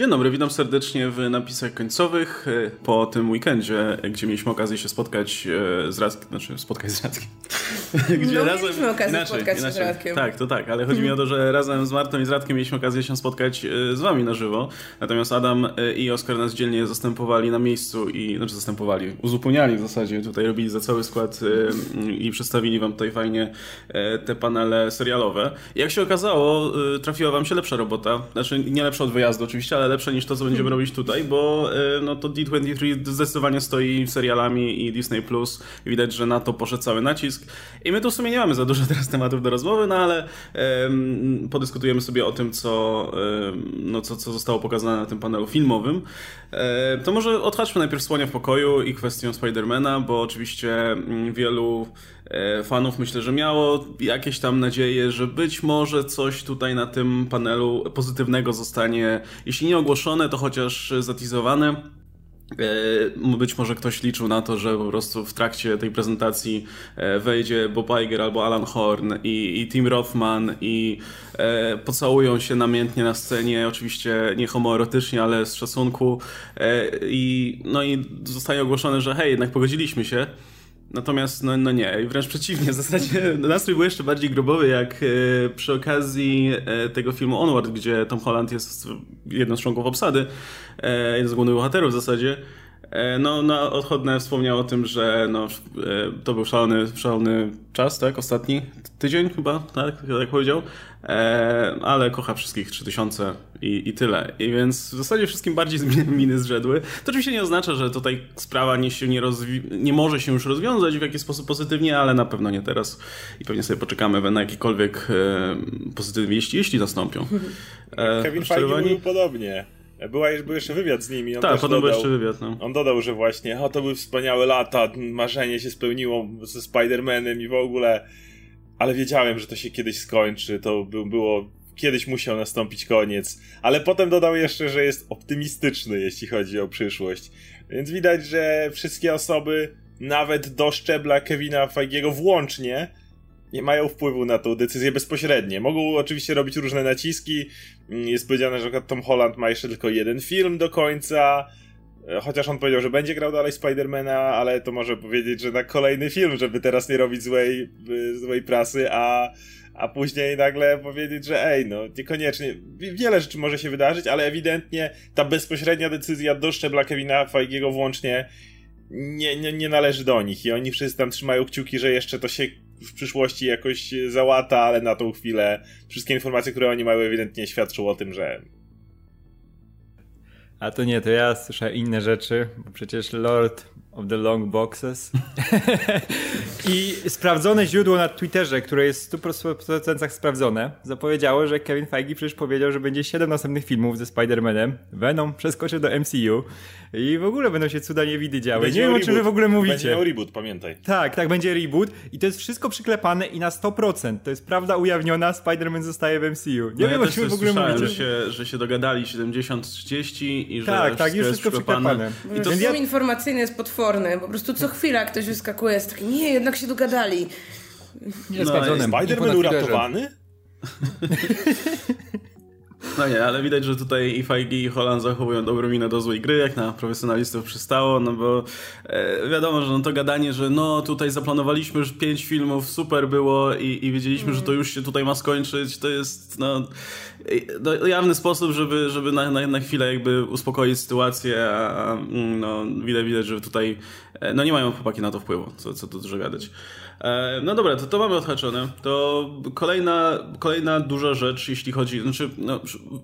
Dzień dobry, witam serdecznie w napisach końcowych e, po tym weekendzie, gdzie mieliśmy okazję się spotkać e, z Radkiem, znaczy spotkać z Radkiem. Gdzie no, razem, mieliśmy okazję inaczej, spotkać inaczej. się z Radkiem. Tak, to tak, ale chodzi mi o to, że razem z Martą i z Radkiem mieliśmy okazję się spotkać e, z wami na żywo, natomiast Adam i Oskar nas dzielnie zastępowali na miejscu i, znaczy zastępowali, uzupełniali w zasadzie, tutaj robili za cały skład i przedstawili wam tutaj fajnie te panele serialowe. Jak się okazało, trafiła wam się lepsza robota, znaczy nie lepsza od wyjazdu oczywiście, ale lepsze niż to, co będziemy robić tutaj, bo e, no to D23 zdecydowanie stoi serialami i Disney Plus. Widać, że na to poszedł cały nacisk. I my tu w sumie nie mamy za dużo teraz tematów do rozmowy, no ale um, podyskutujemy sobie o tym, co, um, no, co, co zostało pokazane na tym panelu filmowym. E, to może odhaczmy najpierw Słonia w pokoju i kwestię Spidermana, bo oczywiście mm, wielu fanów myślę, że miało jakieś tam nadzieje, że być może coś tutaj na tym panelu pozytywnego zostanie, jeśli nie ogłoszone, to chociaż zatizowane. E, być może ktoś liczył na to, że po prostu w trakcie tej prezentacji e, wejdzie Bob Iger albo Alan Horn i, i Tim Rothman i e, pocałują się namiętnie na scenie, oczywiście nie homoerotycznie, ale z szacunku e, i, no i zostaje ogłoszone, że hej, jednak pogodziliśmy się. Natomiast no, no nie, wręcz przeciwnie, w zasadzie nastrój był jeszcze bardziej grobowy, jak e, przy okazji e, tego filmu Onward, gdzie Tom Holland jest jedną z członków obsady, e, jeden z głównych bohaterów w zasadzie, no, no, odchodne wspomniał o tym, że no, to był szalony, szalony czas, tak? Ostatni tydzień chyba, tak? Jak powiedział. Ale kocha wszystkich 3000 i, i tyle. I więc w zasadzie wszystkim bardziej miny zrzedły. To oczywiście nie oznacza, że tutaj sprawa nie, się nie, rozwi- nie może się już rozwiązać w jakiś sposób pozytywnie, ale na pewno nie teraz. I pewnie sobie poczekamy na jakiekolwiek e, pozytywne wieści, jeśli nastąpią. E, Kevin Feige był podobnie. Była, był jeszcze wywiad z nimi. On tak, potem dodał, był jeszcze wywiad. No. On dodał, że właśnie o, to były wspaniałe lata, marzenie się spełniło ze Spider-Manem i w ogóle, ale wiedziałem, że to się kiedyś skończy. To by, było kiedyś musiał nastąpić koniec, ale potem dodał jeszcze, że jest optymistyczny, jeśli chodzi o przyszłość. Więc widać, że wszystkie osoby, nawet do szczebla Kevina Feigiego włącznie, nie mają wpływu na tą decyzję bezpośrednie. Mogą oczywiście robić różne naciski. Jest powiedziane, że Tom Holland ma jeszcze tylko jeden film do końca. Chociaż on powiedział, że będzie grał dalej Spidermana, ale to może powiedzieć, że na kolejny film, żeby teraz nie robić złej, złej prasy, a a później nagle powiedzieć, że ej, no niekoniecznie. Wiele rzeczy może się wydarzyć, ale ewidentnie ta bezpośrednia decyzja do szczebla Kevina Feigiego włącznie nie, nie, nie należy do nich i oni wszyscy tam trzymają kciuki, że jeszcze to się w przyszłości jakoś załata, ale na tą chwilę wszystkie informacje, które oni mają ewidentnie świadczą o tym, że a to nie, to ja słyszę inne rzeczy, bo przecież Lord of the Long Boxes. I sprawdzone źródło na Twitterze, które jest w 100% sprawdzone, zapowiedziało, że Kevin Feige przecież powiedział, że będzie 7 następnych filmów ze Spider-Manem. Venom przeskoczy do MCU i w ogóle będą się cuda niewidy działy. Będzie nie wiem, o czym wy w ogóle mówicie. Będzie miał reboot, pamiętaj. Tak, tak, będzie reboot i to jest wszystko przyklepane i na 100%. To jest prawda ujawniona, Spider-Man zostaje w MCU. Nie no wiem, ja o czym w ogóle mówicie. Że się, że się dogadali 70-30 i że tak, tak, już wszystko przyklepane. I to film informacyjny jest potworny. Po prostu co chwila ktoś wyskakuje, jest taki, nie, jednak się dogadali. Nie, no, Spider-Man uratowany? No nie, ale widać, że tutaj i Feige i Holland zachowują dobrą minę do złej gry, jak na profesjonalistów przystało, no bo e, wiadomo, że no to gadanie, że no tutaj zaplanowaliśmy już pięć filmów, super było i, i wiedzieliśmy, mm. że to już się tutaj ma skończyć, to jest no, no jawny sposób, żeby, żeby na, na, na chwilę jakby uspokoić sytuację, a, a no widać, widać, że tutaj e, no nie mają chłopaki na to wpływu, co, co tu dużo gadać. E, no dobra, to, to mamy odhaczone. To kolejna, kolejna duża rzecz, jeśli chodzi, znaczy no,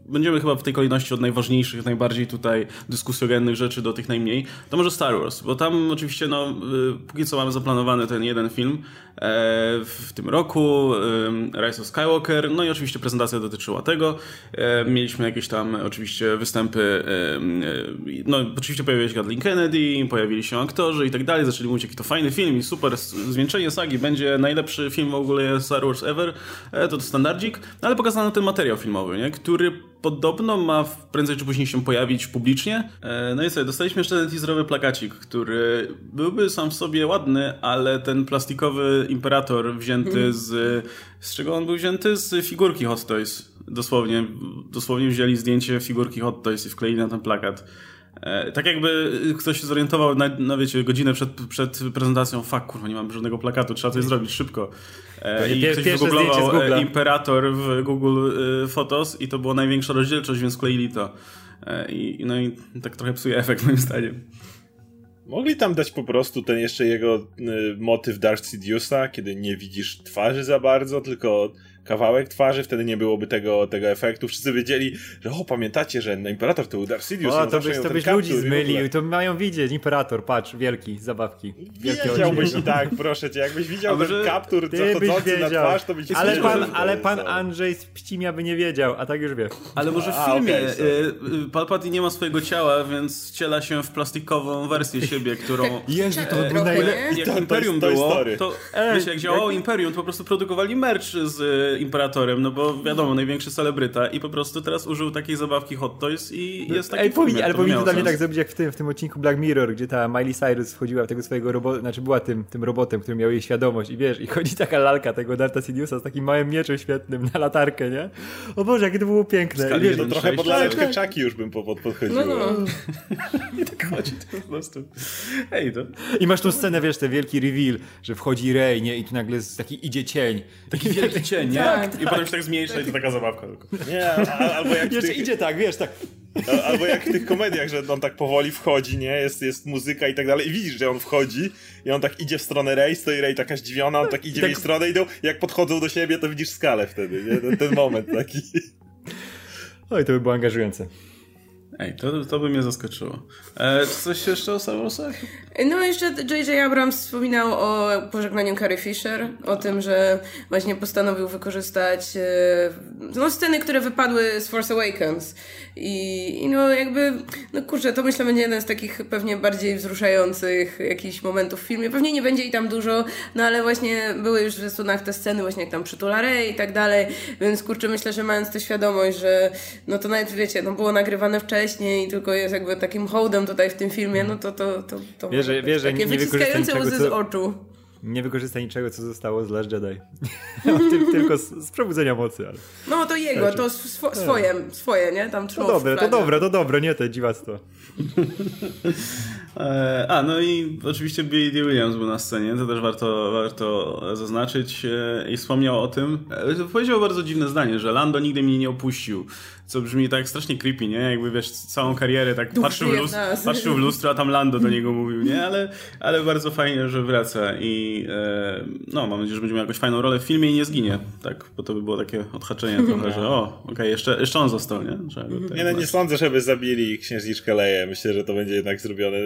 będziemy chyba w tej kolejności od najważniejszych, najbardziej tutaj dyskusjogennych rzeczy do tych najmniej, to może Star Wars, bo tam oczywiście no, y, póki co mamy zaplanowany ten jeden film e, w tym roku, Rise of Skywalker, no i oczywiście prezentacja dotyczyła tego. E, mieliśmy jakieś tam oczywiście występy, no oczywiście pojawił się Kathleen Kennedy, pojawili się aktorzy i tak dalej, zaczęli mówić jaki to fajny film i super zwieńczenie sagi sagi będzie najlepszy film w ogóle Star Wars ever, e, to to standardzik, no ale pokazano ten materiał filmowy, nie? który podobno ma prędzej czy później się pojawić publicznie. E, No i sobie dostaliśmy jeszcze ten teaserowy plakacik, który byłby sam w sobie ładny, ale ten plastikowy imperator wzięty z... Z czego on był wzięty? Z figurki Hot Toys. Dosłownie, dosłownie wzięli zdjęcie figurki Hot Toys i wkleili na ten plakat. E, Tak jakby ktoś się zorientował na, na wiecie, godzinę przed, przed prezentacją, fuck, kurwa, nie mam żadnego plakatu, trzeba coś zrobić szybko. E, I ktoś wygooglował e. Imperator w Google Photos i to była największa rozdzielczość, więc kleili to. E, I, no i tak trochę psuje efekt moim zdaniem. Mogli tam dać po prostu ten jeszcze jego y, motyw Darth Sidious'a, kiedy nie widzisz twarzy za bardzo, tylko kawałek twarzy, wtedy nie byłoby tego, tego efektu. Wszyscy wiedzieli, że o, pamiętacie, że Imperator to był Darth Sidious. O, to byś, to byś kaptur ludzi zmylił, to mają widzieć, imperator, patrz, wielki, zabawki. Wielkie Wiedziałbyś i tak, proszę cię, jakbyś widział A ten kaptur zachodzący na twarz, to byś ale wiedział, pan, ale pan. Andrzej z Pcimia by nie wiedział, a tak już wie. Ale może w A, filmie okej, okay, sorry. Palpatine nie ma swojego ciała, więc wciela się w plastikową wersję siebie, którą... Jezu, to najlepszy. nie? Jak Imperium było, Story. to wiecie, jak działało Imperium, to po prostu produkowali merch z e, Imperatorem, no bo wiadomo, największy celebryta i po prostu teraz użył takiej zabawki Hot Toys i jest taki Ej, powinni, ale powinni to dla mnie tak zrobić jak w tym, w tym odcinku Black Mirror, gdzie ta Miley Cyrus wchodziła w tego swojego robota, znaczy była tym, tym robotem, który miał jej świadomość i wiesz, i chodzi taka lalka tego Darta Sidiousa z takim małym mieczem świetnym na latarkę, nie? O Boże, jakie to było piękne. Skali wiesz, To jeden trochę pod laleczkę czaki już bym pod, podchodziło. No, no. I tak chodzi to po prostu. Ej, to... I masz tą scenę, wiesz, ten wielki reveal, że wchodzi Rey, nie? I tu nagle taki idzie cień. Taki wielki cień, nie? Tak, I potem się tak zmniejsza i to taka zabawka tylko. Nie, a- albo jak Jeszcze tych, idzie tak, wiesz, tak. albo jak w tych komediach, że on tak powoli wchodzi, nie? Jest, jest muzyka i tak dalej i widzisz, że on wchodzi i on tak idzie w stronę Rey, stoi Rey taka zdziwiona, on tak idzie w jej stronę idą, jak podchodzą do siebie, to widzisz skalę wtedy, nie? Ten, ten moment taki. Oj, to by było angażujące. Ej, to, to by mnie zaskoczyło. E, coś jeszcze o Star Warsach? No jeszcze J.J. Abrams wspominał o pożegnaniu Carrie Fisher, o tym, że właśnie postanowił wykorzystać e, no, sceny, które wypadły z Force Awakens. I, I no jakby, no kurczę, to myślę będzie jeden z takich pewnie bardziej wzruszających jakichś momentów w filmie. Pewnie nie będzie i tam dużo, no ale właśnie były już w zwiastunach te sceny właśnie jak tam przytula Rey i tak dalej, więc kurczę, myślę, że mając tę świadomość, że no to nawet wiecie, no było nagrywane wcześniej i tylko jest jakby takim hołdem tutaj w tym filmie, no to to, to, to Wierzę- wierzę, takie nie- wyciskające niczego, łzy z co- oczu. Nie wykorzysta niczego, co zostało z Last Jedi. Ty- Tylko z, z przebudzenia mocy, ale... No to jego, to swo, swoje, swoje, nie? Tam To dobre, to dobre, to dobre, nie te dziwactwo. E, a, no i oczywiście Billy D. Williams był na scenie, to też warto, warto zaznaczyć e, i wspomniał o tym. E, powiedział bardzo dziwne zdanie, że Lando nigdy mnie nie opuścił, co brzmi tak strasznie creepy, nie? Jakby wiesz, całą karierę tak Duch patrzył w, lustro, patrzył w lustro, a tam Lando do niego mówił, nie? Ale, ale bardzo fajnie, że wraca i e, no, mam nadzieję, że będzie miał jakąś fajną rolę w filmie i nie zginie, tak? Bo to by było takie odhaczenie trochę, że o, okej, jeszcze, jeszcze on został, nie? Nie, no, nie sądzę, żeby zabili księżniczkę Leję. Myślę, że to będzie jednak zrobione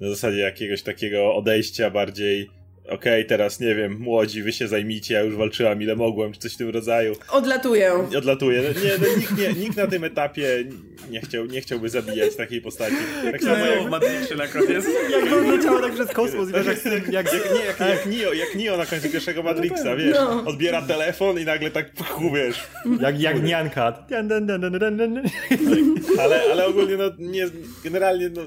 na zasadzie jakiegoś takiego odejścia bardziej okej, teraz nie wiem, młodzi, wy się zajmijcie, ja już walczyłam ile mogłem, czy coś w tym rodzaju. Odlatuję. Odlatuję. No, Nie, no, nikt, nie, nikt na tym etapie nie, chciał, nie chciałby zabijać takiej postaci. Tak samo No, jak, w Matrixie na koniec. Jak to odleciało tak przez kosmos, wiesz, jak, jak, jak, jak, nie, jak, jak, Neo, jak Neo na końcu pierwszego Matrixa, wiesz, No. odbiera telefon i nagle tak pchu, wiesz. jak, jak dun. Ale, ale ogólnie, no, nie, generalnie, no,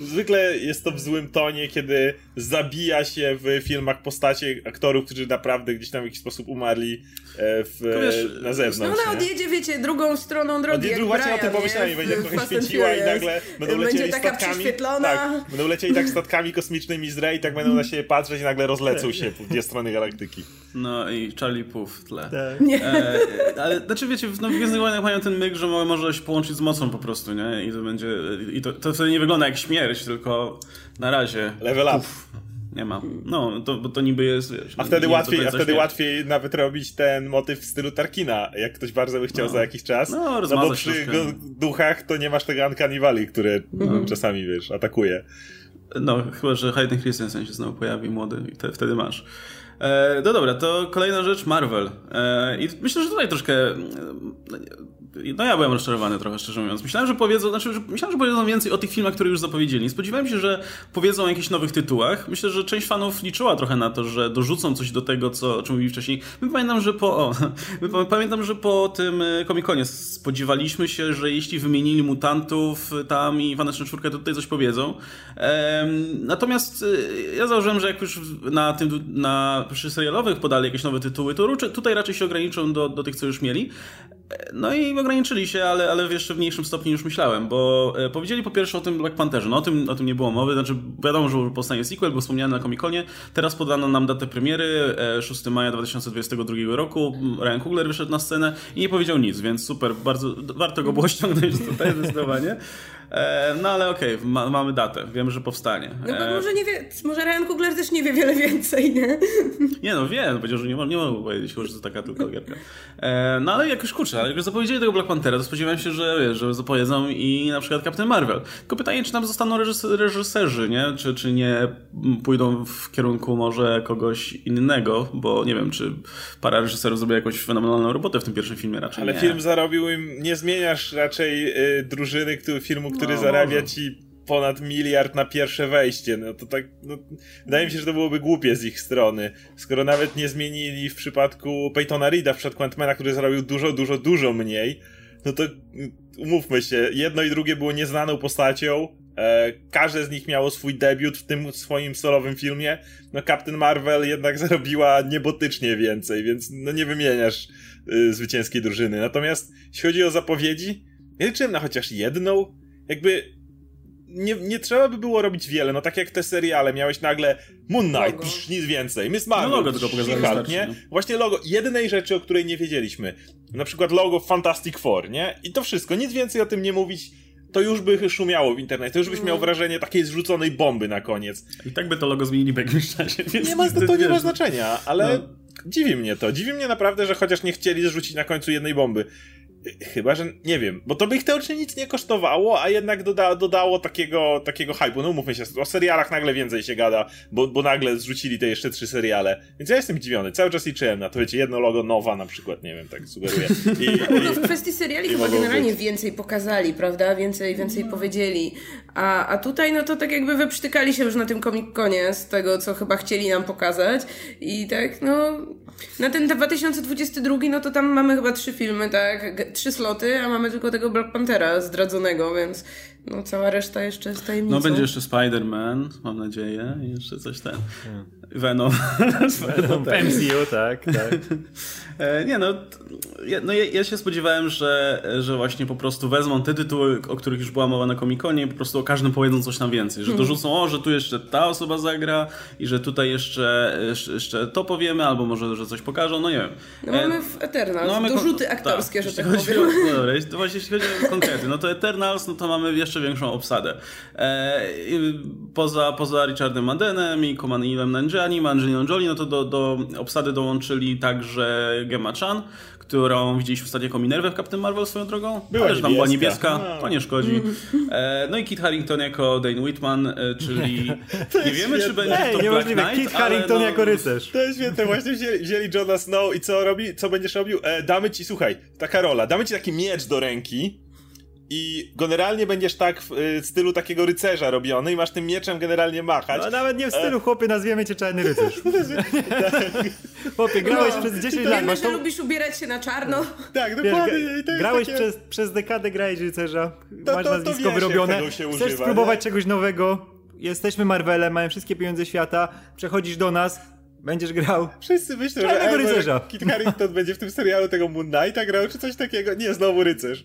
zwykle jest to w złym tonie, kiedy zabija się w filmach postacie aktorów, którzy naprawdę gdzieś tam w jakiś sposób umarli e, w, wiesz, na No zewnątrz. ona nie? odjedzie, wiecie, drugą stroną drogi, Odjedzie- jak właśnie o Brian, tym pomyślałem, będzie trochę świeciła i nagle będą lecieli Będzie taka statkami. prześwietlona. Tak, będą lecieli tak statkami kosmicznymi z Rey i tak będą na siebie patrzeć i nagle rozlecą się w dwie strony galaktyki. No i Charlie Puth w tle. Tak. Nie. E, ale znaczy wiecie, w no, w Gwiezdnych Wojnach mają ten myk, że mo- może się połączyć z mocą po prostu, nie? I to będzie. I to, to wtedy nie wygląda jak śmierć, tylko na razie. Level up. Nie ma. No, to, bo to niby jest. Wiesz, A wtedy jest do łatwiej, a wtedy łatwiej nawet robić ten motyw w stylu Tarkina, jak ktoś bardzo by chciał No. za jakiś czas. No, No, bo przy go, duchach to nie masz tego Uncanny Valley, które Mhm. czasami, wiesz, atakuje. No, chyba, że Hayden Christensen się znowu pojawi młody i te, wtedy masz. E, no dobra, to kolejna rzecz, Marvel. E, I myślę, że tutaj troszkę e, no ja byłem rozczarowany trochę, szczerze mówiąc. Myślałem, że powiedzą, znaczy, że, myślałem, że powiedzą więcej o tych filmach, które już zapowiedzieli. Spodziewałem się, że powiedzą o jakichś nowych tytułach. Myślę, że część fanów liczyła trochę na to, że dorzucą coś do tego, co, o czym mówili wcześniej. My pamiętam, że po, o, my pamiętam, że po tym Comic-Conie spodziewaliśmy się, że jeśli wymienili mutantów tam i Vanessa czwórkę, to tutaj coś powiedzą. Ehm, natomiast ja założyłem, że jak już na tym, na przy serialowych podali jakieś nowe tytuły, to tutaj raczej się ograniczą do, do tych, co już mieli. No i ograniczyli się, ale, ale w jeszcze mniejszym stopniu niż myślałem, bo e, powiedzieli po pierwsze o tym Black Pantherze, no o tym, o tym nie było mowy, znaczy wiadomo, że powstanie sequel, był wspomniany na Comic-Conie, teraz podano nam datę premiery, 6 e, maja 2022 roku, Ryan Coogler wyszedł na scenę i nie powiedział nic, więc super, bardzo warto go było ściągnąć tutaj zdecydowanie. E, no ale okej, okay, ma, mamy datę, wiemy, że powstanie. No bo może nie wie, może Ryan Coogler też nie wie wiele więcej, nie? Nie no, wie, no, powiedział, że nie, nie mogę powiedzieć, że to taka tylko gierka. No ale jak już kurczę, ale jak już zapowiedzieli tego Black Panthera, to spodziewałem się, że, wiesz, że zapowiedzą i na przykład Captain Marvel. Tylko pytanie, czy tam zostaną reżyserzy, nie? Czy, czy nie pójdą w kierunku może kogoś innego, bo nie wiem, czy para reżyserów zrobiła jakąś fenomenalną robotę w tym pierwszym filmie raczej Ale nie. film zarobił im, nie zmieniasz raczej y, drużyny który, filmu, który no, zarabia może. ci ponad miliard na pierwsze wejście. No to tak, no, wydaje mi się, że to byłoby głupie z ich strony. Skoro nawet nie zmienili w przypadku Peytona Reeda, w przypadku Ant-Mana, który zarobił dużo, dużo, dużo mniej, no to umówmy się, jedno i drugie było nieznaną postacią, e, każde z nich miało swój debiut w tym swoim solowym filmie, no Captain Marvel jednak zarobiła niebotycznie więcej, więc no nie wymieniasz y, zwycięskiej drużyny. Natomiast jeśli chodzi o zapowiedzi, ja liczyłem na chociaż jedną, jakby nie, nie trzeba by było robić wiele, no tak jak te seriale, miałeś nagle Moon Knight, psz, nic więcej, Miss Marvel, no logo tylko pokazali nie? No. Właśnie logo, jednej rzeczy, o której nie wiedzieliśmy, na przykład logo Fantastic Four, nie? I to wszystko, nic więcej o tym nie mówić, to już by szumiało w internecie, to już byś miał mm. wrażenie takiej zrzuconej bomby na koniec. I tak by to logo zmienili w jakimś czasie, więc... Nie ma, to, to nie ma znaczenia, ale... No. Dziwi mnie to. Dziwi mnie naprawdę, że chociaż nie chcieli zrzucić na końcu jednej bomby. Chyba, że nie wiem, bo to by ich teoretycznie nic nie kosztowało, a jednak doda, dodało takiego, takiego hype'u. No mówmy się, o serialach nagle więcej się gada, bo, bo nagle zrzucili te jeszcze trzy seriale. Więc ja jestem zdziwiony. Cały czas liczyłem na to, wiecie, jedno logo Nowa na przykład, nie wiem, tak sugeruję. I, i, no w kwestii seriali chyba generalnie być. więcej pokazali, prawda? Więcej, więcej powiedzieli. A, a tutaj no to tak jakby wyprztykali się już na tym Comic-Conie z tego, co chyba chcieli nam pokazać. I tak, no... Na ten 2022, no to tam mamy chyba trzy filmy, tak? trzy sloty, a mamy tylko tego Black Panthera zdradzonego, więc no cała reszta jeszcze jest tajemnicą. No będzie jeszcze Spider-Man, mam nadzieję, i jeszcze coś ten. Venom. Venom MCU, tak, tak. E, nie no, ja, no ja, ja, się spodziewałem, że, że właśnie po prostu wezmą te tytuły, o których już była mowa na Comic-Conie i po prostu o każdym powiedzą coś tam więcej, że hmm. dorzucą, o, że tu jeszcze ta osoba zagra i że tutaj jeszcze, jeszcze to powiemy, albo może, że coś pokażą, no nie wiem. No mamy w Eternals no, mamy dorzuty aktorskie, tak, że tak powiem. no dobra, to właśnie jeśli chodzi o konkrety, no to Eternals, no to mamy jeszcze większą obsadę. E, poza, poza Richardem Maddenem i Kumanilem Nanjiani, Angelina Jolie, no to do, do obsady dołączyli także Gemma Chan, którą widzieliśmy w ostatnio jako Minerwę w Captain Marvel swoją drogą. Była Ale, że tam była niebieska, no. to nie szkodzi. E, no i Kit Harington jako Dane Whitman, e, czyli nie wiemy, czy będzie Ej, to Black Knight, Kit Harington no... jako rycerz. To jest świetne, właśnie wzięli, wzięli Johna Snow i co robi? Co będziesz robił? E, damy ci, słuchaj, taka rola, damy ci taki miecz do ręki, i generalnie będziesz tak w y, stylu takiego rycerza robiony i masz tym mieczem generalnie machać. No nawet nie w stylu, e... chłopie, nazwiemy cię czarny rycerz. chłopie, grałeś no, przez 10 lat. Wiemy, że to... lubisz ubierać się na czarno. Tak, dokładnie. Wiesz, grałeś takie... przez, przez dekadę, grałeś rycerza, to, masz to, nazwisko wiesz, wyrobione, chcesz używa, spróbować nie? czegoś nowego, jesteśmy Marvelem, mają wszystkie pieniądze świata, przechodzisz do nas, Będziesz grał. Wszyscy myślą, że Ever, rycerza. Kit Harington będzie w tym serialu tego Moon Knighta grał, czy coś takiego. Nie, znowu rycerz.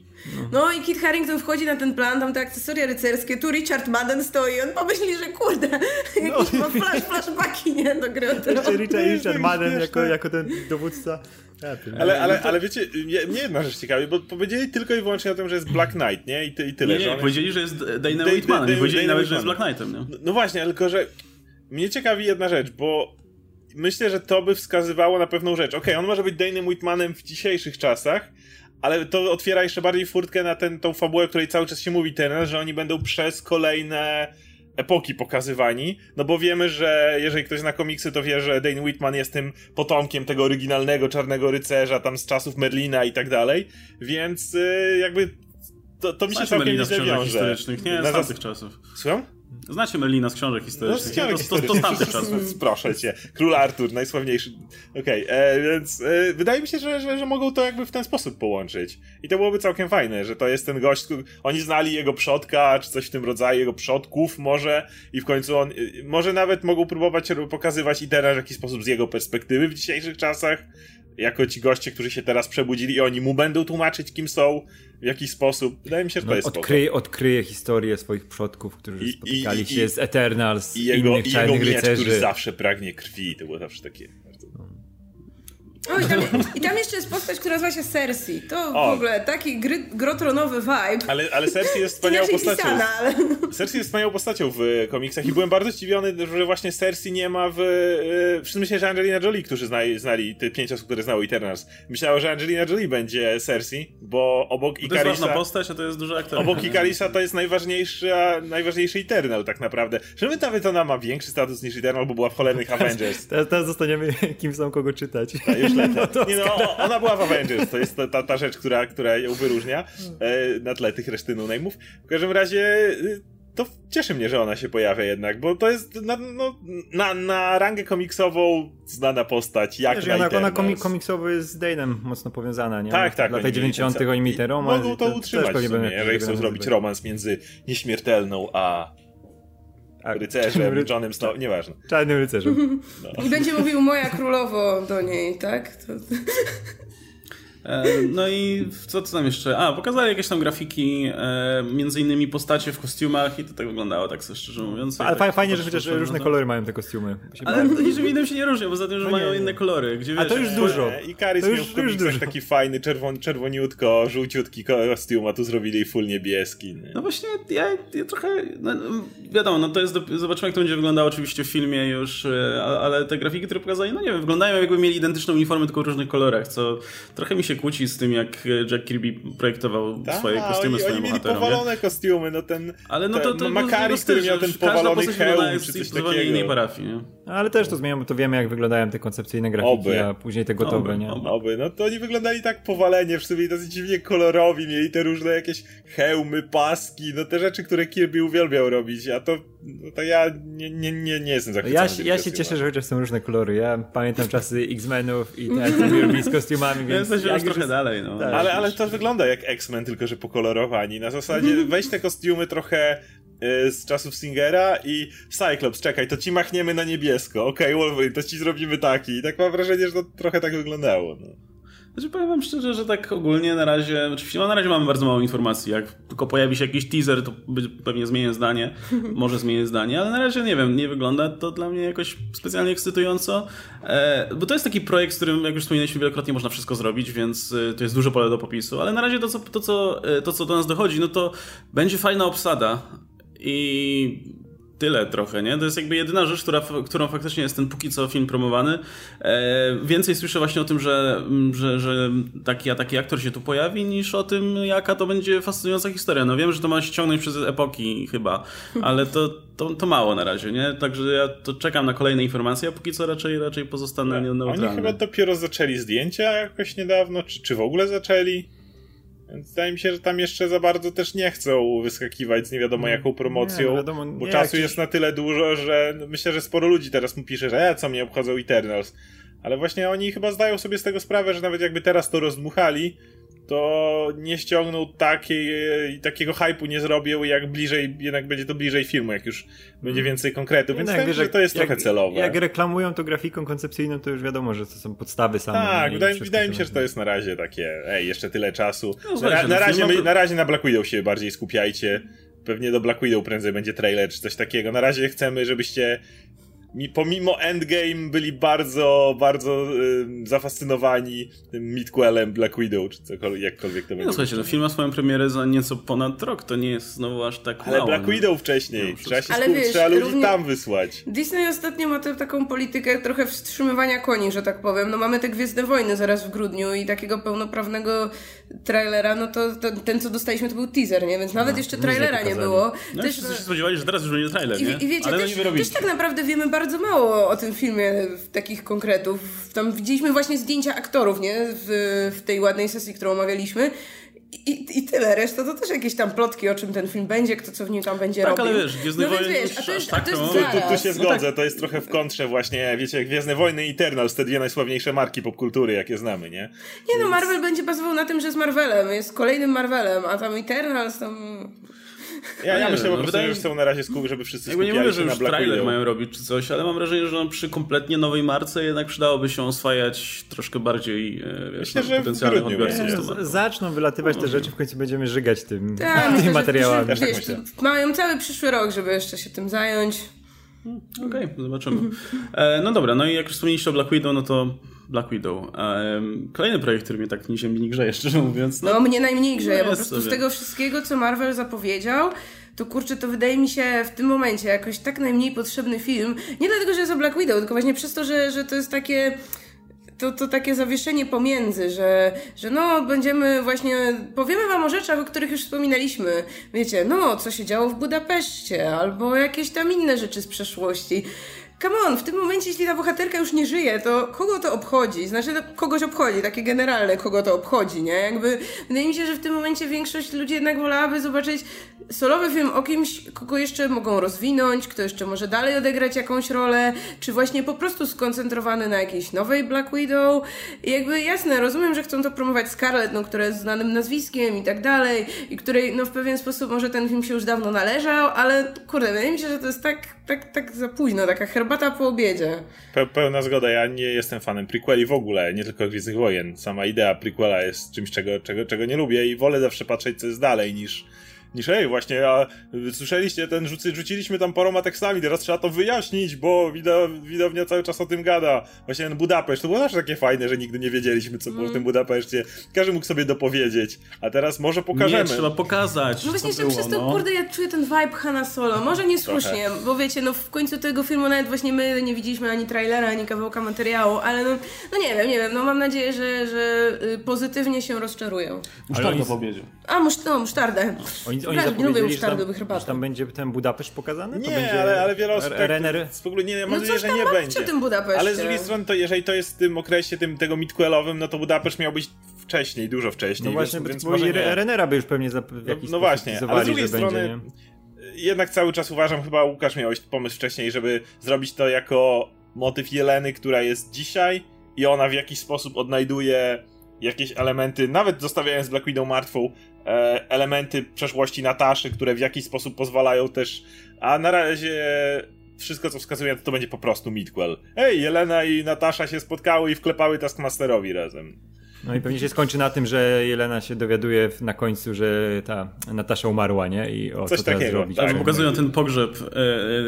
No i Kit Harington wchodzi na ten plan, tam te akcesoria rycerskie, tu Richard Madden stoi, on pomyśli, że kurde, no. jakieś ma flash, flashbacki, nie, do gry Richard, Richard Madden jako, jako ten dowódca. ale, ale, ale wiecie, mnie jedna rzecz ciekawi, bo powiedzieli tylko i wyłącznie o tym, że jest Black Knight, nie? I, ty, i tyle. Nie, nie, powiedzieli, że jest Dana Whitman, nie powiedzieli nawet, że jest Black Knightem, nie? No, no właśnie, tylko że mnie ciekawi jedna rzecz, bo myślę, że to by wskazywało na pewną rzecz. Okej, okay, on może być Dane'em Whitmanem w dzisiejszych czasach, ale to otwiera jeszcze bardziej furtkę na ten, tą fabułę, której cały czas się mówi teraz, że oni będą przez kolejne epoki pokazywani, no bo wiemy, że jeżeli ktoś zna komiksy, to wie, że Dane Whitman jest tym potomkiem tego oryginalnego Czarnego Rycerza, tam z czasów Merlina i tak dalej, więc yy, jakby to, to mi się Znacie całkiem Merlina książek wiąże. nie? Na Z tamtych czasów. Słucham? Znacie Merlina z książek No, historycznych, z nie? książek To, to, to z historycznych. czasów. Proszę cię. Król Artur, najsławniejszy. Okej, e, więc e, wydaje mi się, że, że, że mogą to jakby w ten sposób połączyć. I to byłoby całkiem fajne, że to jest ten gość, oni znali jego przodka, czy coś w tym rodzaju, jego przodków może i w końcu on, e, może nawet mogą próbować pokazywać i teraz w jakiś sposób z jego perspektywy w dzisiejszych czasach, jako ci goście, którzy się teraz przebudzili i oni mu będą tłumaczyć, kim są, w jakiś sposób. Wydaje mi się, że to No, jest spoko. odkryje, odkryje historię swoich przodków, którzy I- spotykali i- się i- z Eternals, I jego, innych i jego miecz, rycerzy. który zawsze pragnie krwi. To było zawsze takie... bardzo- O, i, tam, I tam jeszcze jest postać, która nazywa się Cersei. To w O. ogóle taki gry, grotronowy vibe. Ale, ale Cersei jest wspaniałą Inaczej postacią. pisana, ale... Cersei jest wspaniałą postacią w komiksach i byłem bardzo zdziwiony, że właśnie Cersei nie ma w... e, W myślę, że Angelina Jolie, którzy znali, znali te pięć osób, które znały Eternals, myślało, że Angelina Jolie będzie Cersei, bo obok To jest ważna postać, a to jest duży aktor. Obok Ikarisa to jest najważniejsza, najważniejszy Eternal tak naprawdę. Że my nawet ona ma większy status niż Eternal, bo była w cholernych Avengers. Teraz, teraz zostaniemy, kim są kogo czytać. A już lecę. Nie no, ona była w Avengers, to jest ta, ta, ta rzecz, która, która ją wyróżnia e, na tle tych reszty no-name'ów. W każdym razie y, to cieszy mnie, że ona się pojawia jednak, bo to jest na, no, na, na rangę komiksową znana postać, jak Wiesz, na ona, ona Eternals. komi komiksowo jest z Dane'em mocno powiązana, nie? Tak, tak. W latach oni 90. mieli oni mieli ten romans. Mogą to utrzymać w sumie, jeżeli chcą zrobić romans między nieśmiertelną a Tak. rycerzem, Johnem Snow, nieważne. Czarnym rycerzem. I będzie mówił moja królowo do niej, tak? To... No i co, co tam jeszcze? A, pokazali jakieś tam grafiki, między innymi postacie w kostiumach i to tak wyglądało, tak sobie szczerze mówiąc. Ale tak, fa- fajnie, że chociaż różne no to- kolory mają te kostiumy. Ale niczym innym się nie różnią, poza tym, że No mają nie. inne kolory. Gdzie, A wiesz, to już dużo. E, I Karis miał już- w to już dużo. taki fajny, czerwon, czerwoniutko, żółciutki kostium, a tu zrobili full niebieski. Nie? No właśnie, ja, ja trochę, no, no, wiadomo, no to jest, do, zobaczymy jak to będzie wyglądało oczywiście w filmie już, e, a- ale te grafiki, które pokazali, no nie wiem, wyglądają jakby mieli identyczną uniformę, tylko w różnych kolorach, co trochę mi się kłóci z tym, jak Jack Kirby projektował Tak, swoje kostiumy oni, swoim oni mieli bohaterom, nie? powalone kostiumy, no ten, Ale no to, to ten Makari, to który styl, miał ten powalony hełm, czy coś zupełnie innej takiego. parafii, nie? No, ale też to zmienią, bo to wiemy, jak wyglądają te koncepcyjne grafiki, Oby. a później te gotowe, Oby, nie? oby. No to oni wyglądali tak powalenie, wszyscy byli tacy dziwnie kolorowi, mieli te różne jakieś hełmy, paski, no te rzeczy, które Kirby uwielbiał robić, a to, no to ja nie, nie, nie, nie jestem zachwycony. Ja, się- ja się cieszę, że chociaż są różne kolory. Ja pamiętam czasy X-Menów i to robi z kostiumami, Ja więc... jesteśmy jak już trochę jest- dalej, no. Tak. Ale, ale to wygląda jak X-Men, tylko że pokolorowani. Na zasadzie weź te kostiumy trochę z czasów Singera i Cyclops, czekaj, to ci machniemy na niebiesko. Okej, Wolverine, to ci zrobimy taki. I tak mam wrażenie, że to trochę tak wyglądało. No. Znaczy powiem wam szczerze, że tak ogólnie na razie, oczywiście no na razie mamy bardzo mało informacji, jak tylko pojawi się jakiś teaser, to pewnie zmienię zdanie, może zmienię zdanie, ale na razie nie wiem, nie wygląda to dla mnie jakoś specjalnie ekscytująco, e, bo to jest taki projekt, z którym, jak już wspominaliśmy wielokrotnie, można wszystko zrobić, więc e, to jest duże pole do popisu, ale na razie to co, to, co, e, to, co do nas dochodzi, no to będzie fajna obsada i tyle trochę, nie? To jest jakby jedyna rzecz, która, którą faktycznie jest ten póki co film promowany. E, więcej słyszę właśnie o tym, że, że, że taki, a taki aktor się tu pojawi, niż o tym, jaka to będzie fascynująca historia. No wiem, że to ma się ciągnąć przez epoki chyba, ale to, to, to mało na razie, nie? Także ja to czekam na kolejne informacje, a póki co raczej, raczej pozostanę Oni neutralny. chyba dopiero zaczęli zdjęcia jakoś niedawno, czy, czy w ogóle zaczęli. Więc wydaje mi się, że tam jeszcze za bardzo też nie chcą wyskakiwać z nie wiadomo jaką promocją, Nie, no wiadomo, bo nie, czasu jakiś- jest na tyle dużo, że myślę, że sporo ludzi teraz mu pisze, że e, co mnie obchodzą Eternals. Ale właśnie oni chyba zdają sobie z tego sprawę, że nawet jakby teraz to rozdmuchali, to nie ściągną takiej, takiego hypu nie zrobią, jak bliżej, jednak będzie to bliżej filmu, jak już będzie więcej konkretów, więc No, tak, wiesz, że to jest jak, trochę celowe. Jak reklamują to grafiką koncepcyjną, to już wiadomo, że to są podstawy same. Tak, wydaje, wydaje mi się, że to jest na razie takie, ej, jeszcze tyle czasu. No, na, na, no, razie, film my, to- na razie na Black Widow się bardziej skupiajcie. Pewnie do Black Widow prędzej będzie trailer czy coś takiego. Na razie chcemy, żebyście mi, pomimo Endgame byli bardzo, bardzo y, zafascynowani tym midquelem Black Widow, czy cokolwiek, jakkolwiek to będzie. No słuchajcie, no, film ma swoją premierę za nieco ponad rok, to nie jest znowu aż tak Ale mało. Black no. Widow wcześniej, trzeba się Ale skupić, wiesz, trzeba ludzi równie- tam wysłać. Disney ostatnio ma tę taką politykę trochę wstrzymywania koni, że tak powiem. No mamy te Gwiezdne Wojny zaraz w grudniu i takiego pełnoprawnego trailera, no to, to ten, co dostaliśmy, to był teaser, nie? Więc nawet jeszcze trailera nie pokazali. było. No Też, się spodziewali, że teraz już będzie trailer, I, nie? I wiecie, Ale no też, nie wyrobili. też tak naprawdę wiemy bardzo mało o tym filmie, takich konkretów. Tam widzieliśmy właśnie zdjęcia aktorów, nie? W, w tej ładnej sesji, którą omawialiśmy. I, I tyle, reszta to też jakieś tam plotki, o czym ten film będzie, kto co w nim tam będzie Tak, robił. ale wiesz, Gwiezdne no więc Wojny wiesz, już a to jest, tak a to jest to- Tu, tu, tu się zgodzę, to jest trochę w kontrze właśnie, wiecie, Gwiezdne Wojny i Eternals, te dwie najsławniejsze marki popkultury, jakie znamy, nie? Nie no, Marvel będzie bazował na tym, że jest Marvelem, jest kolejnym Marvelem, a tam Eternals tam... Ja, ja Nie, myślę no, po prostu, wydaje- że chcą na razie skupić, żeby wszyscy Jakby nie skupiali mówię, że na już trailer mają robić czy coś, ale mam wrażenie, że no, przy kompletnie nowej marce jednak przydałoby się oswajać troszkę bardziej e, wiesz, Myślę, no, potencjalnych odbiorców. Zaczną wylatywać te rzeczy, w końcu będziemy żygać tym, Tak, tymi myślę, że materiałami. Tak wiesz, mają cały przyszły rok, żeby jeszcze się tym zająć. Okej, zobaczymy. E, no dobra, no i jak już wspomnieliście o Black Widow, no to Black Widow. E, kolejny projekt, który mnie tak ni ziemi nie grzeje, szczerze mówiąc. No, No mnie najmniej grzeje, No po prostu z sobie. tego wszystkiego, co Marvel zapowiedział, to kurczę, to wydaje mi się w tym momencie jakoś tak najmniej potrzebny film. Nie dlatego, że jest o Black Widow, tylko właśnie przez to, że, że to jest takie... To, to takie zawieszenie pomiędzy, że, że no będziemy właśnie, powiemy wam o rzeczach, o których już wspominaliśmy. Wiecie, no co się działo w Budapeszcie, albo jakieś tam inne rzeczy z przeszłości. Come on, w tym momencie, jeśli ta bohaterka już nie żyje, to kogo to obchodzi? Znaczy, to kogoś obchodzi, takie generalne, kogo to obchodzi, nie? Jakby, wydaje mi się, że w tym momencie większość ludzi jednak wolałaby zobaczyć solowy film o kimś, kogo jeszcze mogą rozwinąć, kto jeszcze może dalej odegrać jakąś rolę, czy właśnie po prostu skoncentrowany na jakiejś nowej Black Widow. I jakby jasne, rozumiem, że chcą to promować Scarlett, no, która jest znanym nazwiskiem i tak dalej, i której no w pewien sposób może ten film się już dawno należał, ale kurde, wydaje mi się, że to jest tak, tak, tak za późno, taka herbata po obiedzie. Pe pełna zgoda, ja nie jestem fanem prequeli w ogóle, nie tylko Gwiezdnych Wojen. Sama idea prequela jest czymś, czego, czego, czego nie lubię i wolę zawsze patrzeć, co jest dalej, niż, niż ej, właśnie, a słyszeliście, ten rzuci, rzuciliśmy tam paroma tekstami, teraz trzeba to wyjaśnić, bo widow, widownia cały czas o tym gada. Właśnie ten Budapeszt, to było zawsze takie fajne, że nigdy nie wiedzieliśmy, co było w tym Budapeszcie. Każdy mógł sobie dopowiedzieć, a teraz może pokażemy. nie, trzeba pokazać, No właśnie, było, przez to, no. kurde, ja czuję ten vibe Hanna Solo. Może niesłusznie, bo wiecie, no w końcu tego filmu nawet właśnie my nie widzieliśmy ani trailera, ani kawałka materiału, ale no, no nie wiem, nie wiem, no mam nadzieję, że, że y, pozytywnie się rozczarują. Musztarda oni- po obiedzie. A, musz, no, musztardę. Oni, oni lubię zapowiedzieli, że tam, że tam będzie ten Budapeszt pokazany? to Nie, będzie ale, ale wiele osób tak, Renner... w ogóle nie, mam No nadzieję, coś że nie będzie. tym Budapeszcie. Ale z drugiej strony, to jeżeli to jest w tym okresie tym, tego midquelowym, no to Budapeszt miał być wcześniej, dużo wcześniej. No właśnie, więc, bo więc bo nie. Renera by już pewnie za, w No, jakiś no sposób właśnie, ale z drugiej strony będzie, nie? jednak cały czas uważam, chyba Łukasz miałeś pomysł wcześniej, żeby zrobić to jako motyw Jeleny, która jest dzisiaj i ona w jakiś sposób odnajduje jakieś elementy, nawet zostawiając Black Widow martwą, elementy przeszłości Nataszy, które w jakiś sposób pozwalają też, a na razie wszystko co wskazuje to, to będzie po prostu midquel. Ej, Jelena i Natasza się spotkały i wklepały Taskmasterowi razem. No i pewnie się skończy na tym, że Jelena się dowiaduje na końcu, że ta Natasza umarła, nie? I o Coś co teraz takiego, zrobić. tak. Pokazują ten pogrzeb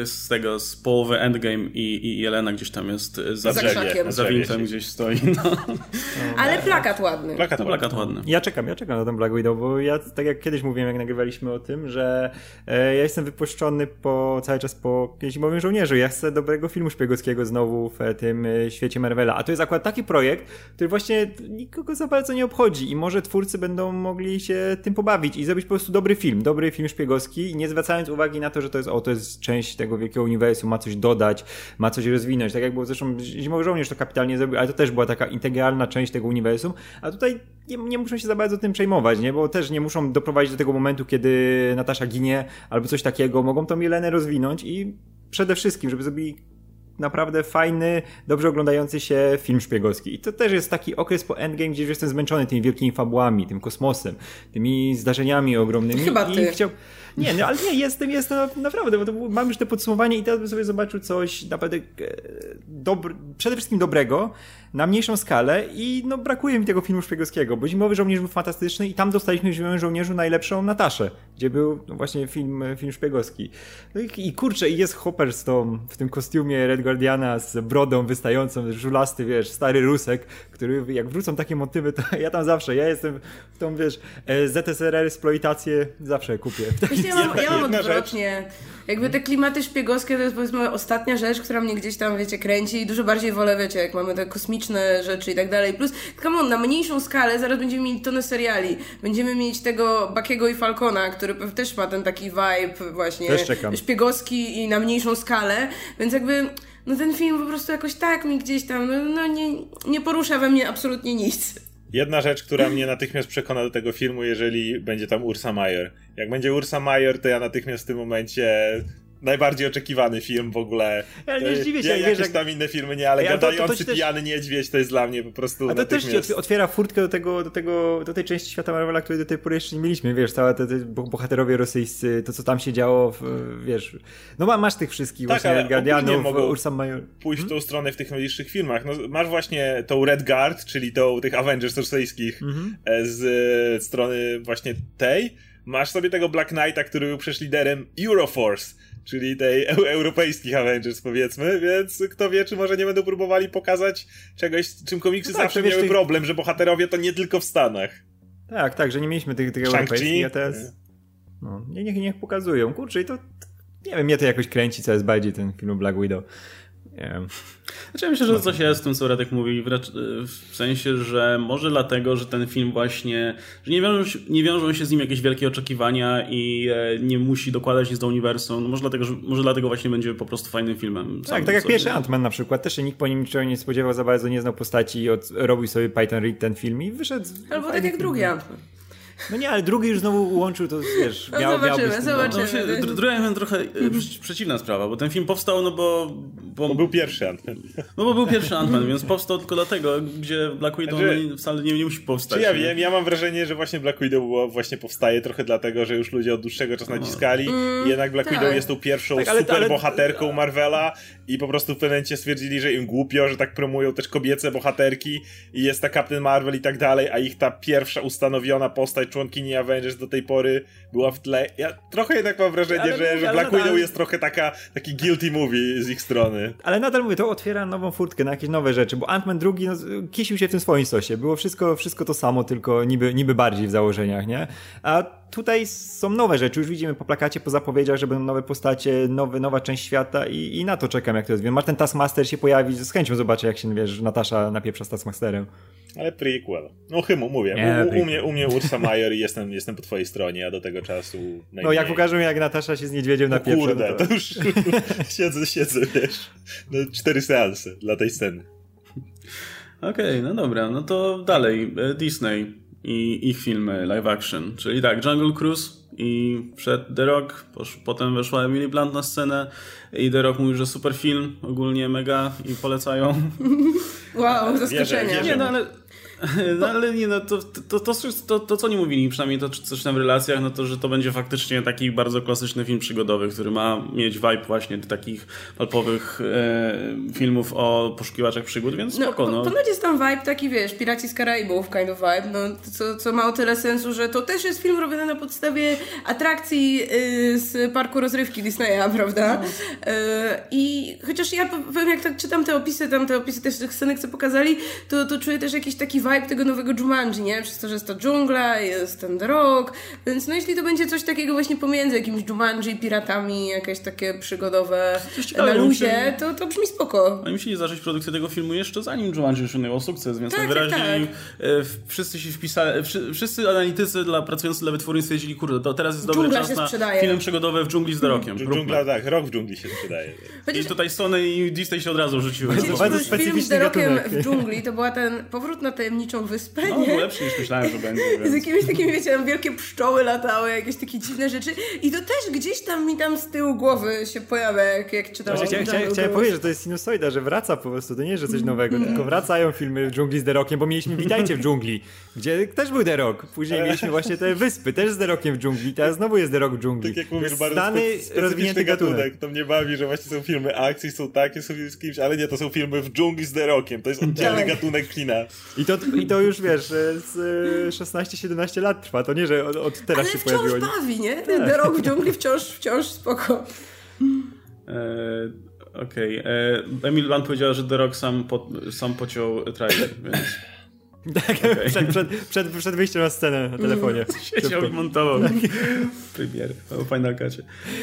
e, z tego, z połowy Endgame i, i Jelena gdzieś tam jest e, za, Za drzewie, za wintem gdzieś stoi. No. Ale plakat ładny. Plakat plakat ładny. Ja czekam, ja czekam na ten Black Widow, bo ja, tak jak kiedyś mówiłem, jak nagrywaliśmy o tym, że e, ja jestem wypuszczony po, cały czas po Zimowym Żołnierzu. Ja chcę dobrego filmu szpiegowskiego znowu w e, tym e, świecie Marvela. A to jest akurat taki projekt, który właśnie nikogo za bardzo nie obchodzi i może twórcy będą mogli się tym pobawić i zrobić po prostu dobry film, dobry film szpiegowski, nie zwracając uwagi na to, że to jest, o, to jest część tego wielkiego uniwersum, ma coś dodać, ma coś rozwinąć. Tak jak było zresztą Zimowy Żołnierz to kapitalnie zrobił, ale to też była taka integralna część tego uniwersum, a tutaj nie, nie muszą się za bardzo tym przejmować, nie? Bo też nie muszą doprowadzić do tego momentu, kiedy Natasza ginie albo coś takiego. Mogą tą Jelenę rozwinąć i przede wszystkim, żeby zrobili naprawdę fajny, dobrze oglądający się film szpiegowski. I to też jest taki okres po Endgame, gdzie już jestem zmęczony tymi wielkimi fabułami, tym kosmosem, tymi zdarzeniami ogromnymi. Chyba ty. chciał... Nie, no, ale nie, jestem, jestem naprawdę, bo to było, mam już te podsumowanie i teraz bym sobie zobaczył coś naprawdę e, dobry, przede wszystkim dobrego, na mniejszą skalę i no brakuje mi tego filmu szpiegowskiego, bo Zimowy Żołnierz był fantastyczny i tam dostaliśmy w Zimowym Żołnierzu najlepszą Nataszę, gdzie był no, właśnie film, film szpiegowski. No i, i kurczę, i jest Hopper z tą, w tym kostiumie Red Guardiana z brodą wystającą, żulasty, wiesz, stary Rusek, który jak wrócą takie motywy, to ja tam zawsze, ja jestem w tą, wiesz, e, ZSRR eksploitację zawsze kupię. Myślę, ja mam, ja mam odwrotnie. Jakby te klimaty szpiegowskie to jest powiedzmy ostatnia rzecz, która mnie gdzieś tam, wiecie, kręci i dużo bardziej wolę, wiecie, jak mamy te kosmiczne rzeczy i tak dalej. Plus, come on, na mniejszą skalę zaraz będziemy mieli tonę seriali. Będziemy mieć tego Bakiego i Falcona, który też ma ten taki vibe właśnie szpiegowski i na mniejszą skalę, więc jakby no ten film po prostu jakoś tak mi gdzieś tam, no, no nie, nie porusza we mnie absolutnie nic. Jedna rzecz, która mnie natychmiast przekona do tego filmu, jeżeli będzie tam Ursa Mayer. Jak będzie Ursa Mayer, to ja natychmiast w tym momencie najbardziej oczekiwany film w ogóle. Ja nie zdziwię się, ja, jak jakieś wiesz, tam inne filmy nie, ale ja, gadający to pijany też... niedźwiedź to jest dla mnie po prostu A to też ci otwiera furtkę do tego, do tego, do tej części świata Marvela, której do tej pory jeszcze nie mieliśmy, wiesz, całe te, te bohaterowie rosyjscy, to co tam się działo, w, wiesz, no masz tych wszystkich tak, właśnie Guardianów, Ursa Major. pójść hmm? w tą stronę w tych najbliższych filmach. No, masz właśnie tą Red Guard, czyli tą tych Avengers rosyjskich mm -hmm. z, z strony właśnie tej, masz sobie tego Black Knighta, który był przecież liderem Euroforce, czyli tej europejskich Avengers powiedzmy, więc kto wie, czy może nie będą próbowali pokazać czegoś, czym komiksy no tak, zawsze miały problem, że bohaterowie to nie tylko w Stanach. Tak, tak, że nie mieliśmy tych, tych europejskich, a teraz... No, niech, niech pokazują. Kurczę, i to nie wiem, mnie to jakoś kręci coraz bardziej ten film Black Widow. Nie Znaczy ja myślę, że coś jest w tym, co Radek mówi, w sensie, że może dlatego, że ten film właśnie, że nie wiążą, się, nie wiążą się z nim jakieś wielkie oczekiwania i e, nie musi dokładać nic do uniwersum. No może, dlatego, że, może dlatego właśnie będzie po prostu fajnym filmem. Tak, tak jak pierwszy Ant-Man na przykład. Też się nikt po nim niczego nie spodziewał za bardzo, nie znał postaci i od, robił sobie Python Reed ten film i wyszedł. Albo tak jak drugi Ant-Man. No nie, ale drugi już znowu łączył, to wiesz, no miał, Zobaczymy, miał zobaczymy. No, no, druga jest trochę e, przeciwna sprawa, bo ten film powstał, no bo... Bo, bo był pierwszy Ant-Man. No bo był pierwszy Ant-Man, więc powstał tylko dlatego, gdzie Black Widow znaczy, wcale nie, nie musi powstać. Czy ja wiem, ja mam wrażenie, że właśnie Black Widow było, właśnie powstaje trochę dlatego, że już ludzie od dłuższego czasu naciskali mm, i jednak Black tak. Widow jest tą pierwszą tak, ale, super ale, bohaterką Marvela i po prostu w pewnym momencie stwierdzili, że im głupio, że tak promują też kobiece bohaterki i jest ta Captain Marvel i tak dalej, a ich ta pierwsza ustanowiona postać członkini Avengers do tej pory była w tle. Ja trochę jednak mam wrażenie, ale, że, że Black Widow jest trochę taka, taki guilty movie z ich strony. Ale nadal mówię, to otwiera nową furtkę na jakieś nowe rzeczy, bo Ant-Man drugi no, kisił się w tym swoim sosie. Było wszystko, wszystko to samo, tylko niby, niby bardziej w założeniach, nie? A tutaj są nowe rzeczy, już widzimy po plakacie, po zapowiedziach, że będą nowe postacie, nowy, nowa część świata i, i na to czekam, jak to jest. Martin Taskmaster się pojawi, z chęcią zobaczę, jak się, wiesz, Natasza napieprza z Taskmasterem. Ale prequel. No chyba mówię. Nie, u, u, mnie, u mnie Ursa Mayer i jestem, jestem po twojej stronie, a do tego czasu najmniej. No jak pokażą jak Natasza się z niedźwiedziem. No kurde, no to... to już siedzę, siedzę, wiesz. No, cztery seanse dla tej sceny. Okej, okay, no dobra, no to dalej. E, Disney i ich filmy live action. Czyli tak, Jungle Cruise i przed The Rock, potem weszła Emily Blunt na scenę i The Rock mówił, że super film, ogólnie mega i polecają. Wow, zaskoczenie. Nie, no ale no ale nie, no to, to, to, to, to, co oni mówili, przynajmniej to coś tam w relacjach, no to, że to będzie faktycznie taki bardzo klasyczny film przygodowy, który ma mieć vibe właśnie takich palpowych e, filmów o poszukiwaczach przygód, więc no, spoko, no. Ponoć jest tam vibe taki, wiesz, Piraci z Karaibów kind of vibe, no, co, co ma o tyle sensu, że to też jest film robiony na podstawie atrakcji y, z parku rozrywki Disneya, prawda? No. Y, I chociaż ja powiem, jak tak czytam te opisy, tam te opisy też tych scenek, co pokazali, to, to czuję też jakiś taki vibe tego nowego Jumanji, nie? Przez to, że jest to dżungla, jest ten Rock, więc no jeśli to będzie coś takiego właśnie pomiędzy jakimś Jumanji, piratami, jakieś takie przygodowe na luzie, to, to brzmi spoko. Oni musieli zacząć produkcję tego filmu jeszcze zanim Jumanji osiągnęło sukces, więc tak, najwyraźniej tak, tak. wszyscy się wpisali, wszyscy analitycy dla, pracujący dla wytwórni stwierdzili, kurde, to teraz jest dobry Dżungla czas na sprzedaje. film przygodowy w dżungli z The Rockiem. Dżungla, tak, rok w dżungli się sprzedaje. Chociaż... I tutaj Sony i Disney się od razu rzuciły. Chociaż film z The Rockiem w dżungli to była ten powrót na tajemnicę tajemniczą wyspę, No, nie? lepszy niż myślałem, że będzie. Z Więc... jakimiś takimi, wiecie, tam wielkie pszczoły latały, jakieś takie dziwne rzeczy. I to też gdzieś tam mi tam z tyłu głowy się pojawia, jak, jak czytam Właśnie chciałem, chciałem, chciałem powiedzieć, że to jest sinusoida, że wraca po prostu, to nie jest, że coś nowego, tylko wracają filmy w dżungli z The Rockiem, bo mieliśmy Witajcie w dżungli, gdzie też był The Rock. Później mieliśmy właśnie te wyspy, też z The Rockiem w dżungli, teraz znowu jest The Rock w dżungli. Tak jak mówisz, bardzo Znany, rozwinięty gatunek. gatunek. To mnie bawi, że właśnie są filmy akcji, są takie, są z kimś, ale nie, to są filmy w dżungli z The Rockiem. To jest oddzielny Tak. gatunek kina. I to, I to już, wiesz, z e, 16-17 lat trwa, to nie, że od, od teraz Ale się wciąż pojawiło. bawi, nie? Ten The Rock w dżungli wciąż, wciąż spoko. E, Okej. e, Emil Blunt powiedziała, że The Rock sam, po, sam pociął trailer, więc Tak, przed, przed, przed, przed wyjściem na scenę na telefonie. siedział i montował premier o Final Cutie.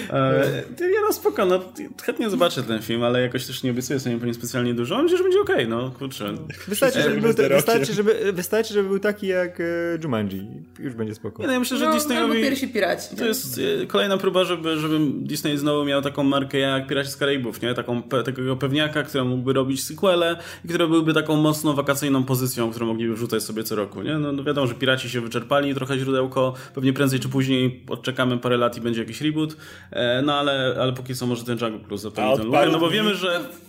E, ja no spoko, no chętnie zobaczę ten film, ale jakoś też nie obiecuję sobie po nim specjalnie dużo. Myślę, że będzie okej, no kurczę. Wystarczy, żeby był, wystarczy, żeby, wystarczy, żeby był taki jak e, Jumanji. Już będzie spoko. Nie, no, ja myślę, że No, albo Disneyowi... pierwsi piraci. To jest e, kolejna próba, żeby, żeby Disney znowu miał taką markę jak Piraci z Karaibów, nie? Taką, pe, takiego pewniaka, który mógłby robić sequele i które byłyby taką mocno wakacyjną pozycją, którą mogliby wrzucać sobie co roku, nie? No, no wiadomo, że Piraci się wyczerpali, trochę źródełko, pewnie prędzej czy później odczekamy parę lat i będzie jakiś reboot, e, no ale, ale póki co może ten Jungle Cruise od ten lugar, no bo wiemy, że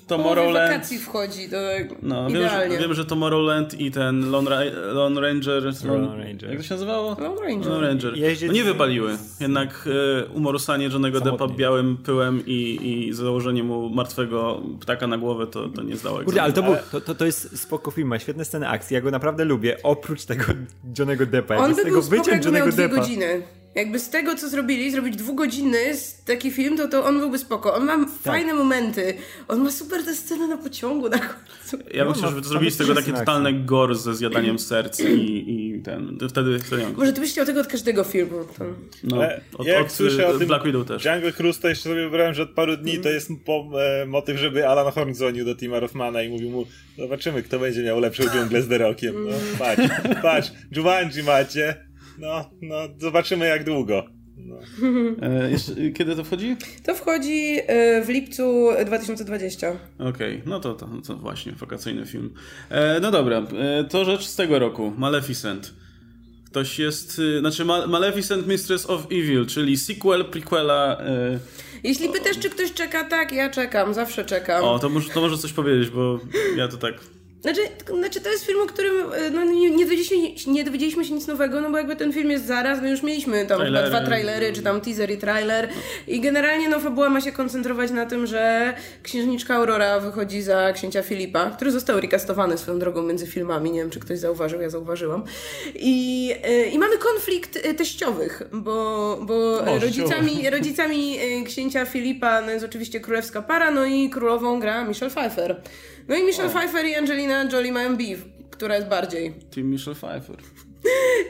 Połowie Tomorrowland... wakacji wchodzi, to No, wiem, idealnie. że, wiem, że Tomorrowland i ten Lone, Ra- Lone Ranger, Lone Ranger. Jak to się nazywało? Lone Ranger. Lone Ranger. No nie wypaliły. Jednak e, umorusanie Johnego Deppa Samotnie. białym pyłem i, i założenie mu martwego ptaka na głowę, to, to nie zdało Kurde, ale to, był, to, to jest spoko film, ma świetne sceny akcji, ja go naprawdę lubię, oprócz tego Johnego Deppa. On by z tego był miał Johnego Deppa. godziny. Jakby z tego, co zrobili, zrobić dwugodzinny z- taki film, to, to on byłby spoko. On ma Tak. fajne momenty. On ma super te sceny na pociągu na końcu. Ja bym No, chciał, no, żeby to zrobili z tego takie scen totalne gore ze zjadaniem serc i, i ten. to Wtedy, wtedy Może ty byś chciał tego od każdego filmu. To... no, Ale od, ja jak od, słyszę o e, tym Black Widow też. Jungle Cruise, to jeszcze sobie wybrałem, że od paru dni to jest po, e, motyw, żeby Alan Horn dzwonił do Tima Rothmana i mówił mu zobaczymy, kto będzie miał lepszą dżunglę z The Rockiem. No, patrz, patrz, Jumanji macie. No, no, zobaczymy jak długo. No. E, jeszcze, kiedy to wchodzi? to wchodzi e, w lipcu 2020. Okej, no to, to, to właśnie, wakacyjny film. E, no dobra, e, to rzecz z tego roku, Maleficent. Ktoś jest, y, znaczy Ma- Maleficent Mistress of Evil, czyli sequel, prequela. E, Jeśli pytasz, czy ktoś czeka, tak, ja czekam, zawsze czekam. o, to może, to może coś powiedzieć, bo ja to tak... Znaczy, znaczy, to jest film, o którym e, no, nie, nie, dowiedzieliśmy, nie dowiedzieliśmy się nic nowego, no bo jakby ten film jest zaraz, my już mieliśmy tam Trailery. dwa trailery, czy tam teaser i trailer i generalnie no fabuła ma się koncentrować na tym, że księżniczka Aurora wychodzi za księcia Filipa, który został recastowany swoją drogą między filmami, nie wiem czy ktoś zauważył, ja zauważyłam i, e, i mamy konflikt e, teściowych, bo, bo O, rodzicami, rodzicami księcia Filipa no jest oczywiście królewska para, no i królową gra Michelle Pfeiffer. No i Michelle Pfeiffer i Angelina Jolie mają beef, która jest bardziej. Team Michelle Pfeiffer.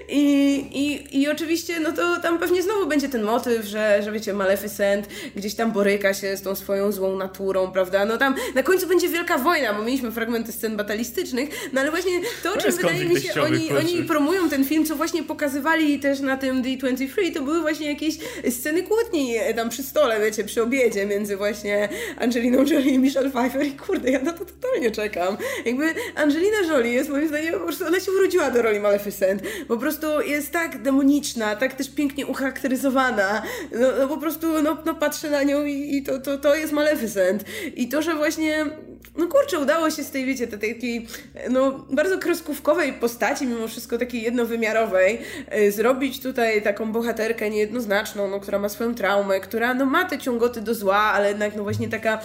I, i, I oczywiście, no to tam pewnie znowu będzie ten motyw, że, że wiecie, Maleficent gdzieś tam boryka się z tą swoją złą naturą, prawda? No tam na końcu będzie wielka wojna, bo mieliśmy fragmenty scen batalistycznych, no ale właśnie to, o czym wydaje mi się, oni, oni promują ten film, co właśnie pokazywali też na tym D23, to były właśnie jakieś sceny kłótni e, tam przy stole, wiecie, przy obiedzie między właśnie Angeliną Jolie i Michelle Pfeiffer i kurde, ja na to totalnie czekam. Jakby Angelina Jolie jest moim zdaniem po prostu, ona się urodziła do roli Maleficent, po prostu jest tak demoniczna, tak też pięknie ucharakteryzowana, no, no po prostu, no, no patrzę na nią i, i to, to, to jest Maleficent. I to, że właśnie no kurczę, udało się z tej, wiecie, tej takiej, no, bardzo kreskówkowej postaci, mimo wszystko takiej jednowymiarowej, y, zrobić tutaj taką bohaterkę niejednoznaczną, no, która ma swoją traumę, która, no, ma te ciągoty do zła, ale jednak, no, właśnie taka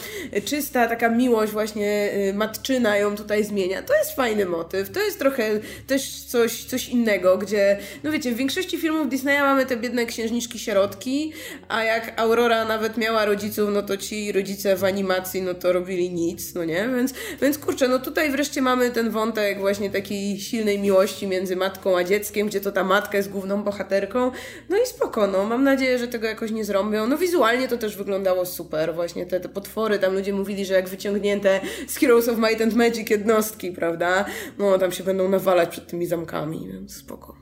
czysta, taka miłość właśnie y, matczyna ją tutaj zmienia. To jest fajny motyw, to jest trochę też coś, coś innego, gdzie, no wiecie, w większości filmów Disneya mamy te biedne księżniczki sierotki, a jak Aurora nawet miała rodziców, no to ci rodzice w animacji, no to robili nic, no nie? Więc, więc kurczę, no tutaj wreszcie mamy ten wątek właśnie takiej silnej miłości między matką a dzieckiem, gdzie to ta matka jest główną bohaterką. No i spoko, no. Mam nadzieję, że tego jakoś nie zrobią. No wizualnie to też wyglądało super, właśnie te, te potwory, tam ludzie mówili, że jak wyciągnięte z Heroes of Might and Magic jednostki, prawda? No tam się będą nawalać przed tymi zamkami, więc spoko.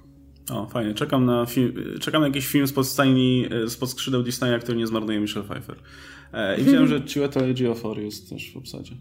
O, fajnie. Czekam na, czekam na jakiś film spod, stajni, spod skrzydeł Disneya, który nie zmarnuje Michelle Pfeiffer. E, I widziałem, że Chiwetel Ejiofor jest też w obsadzie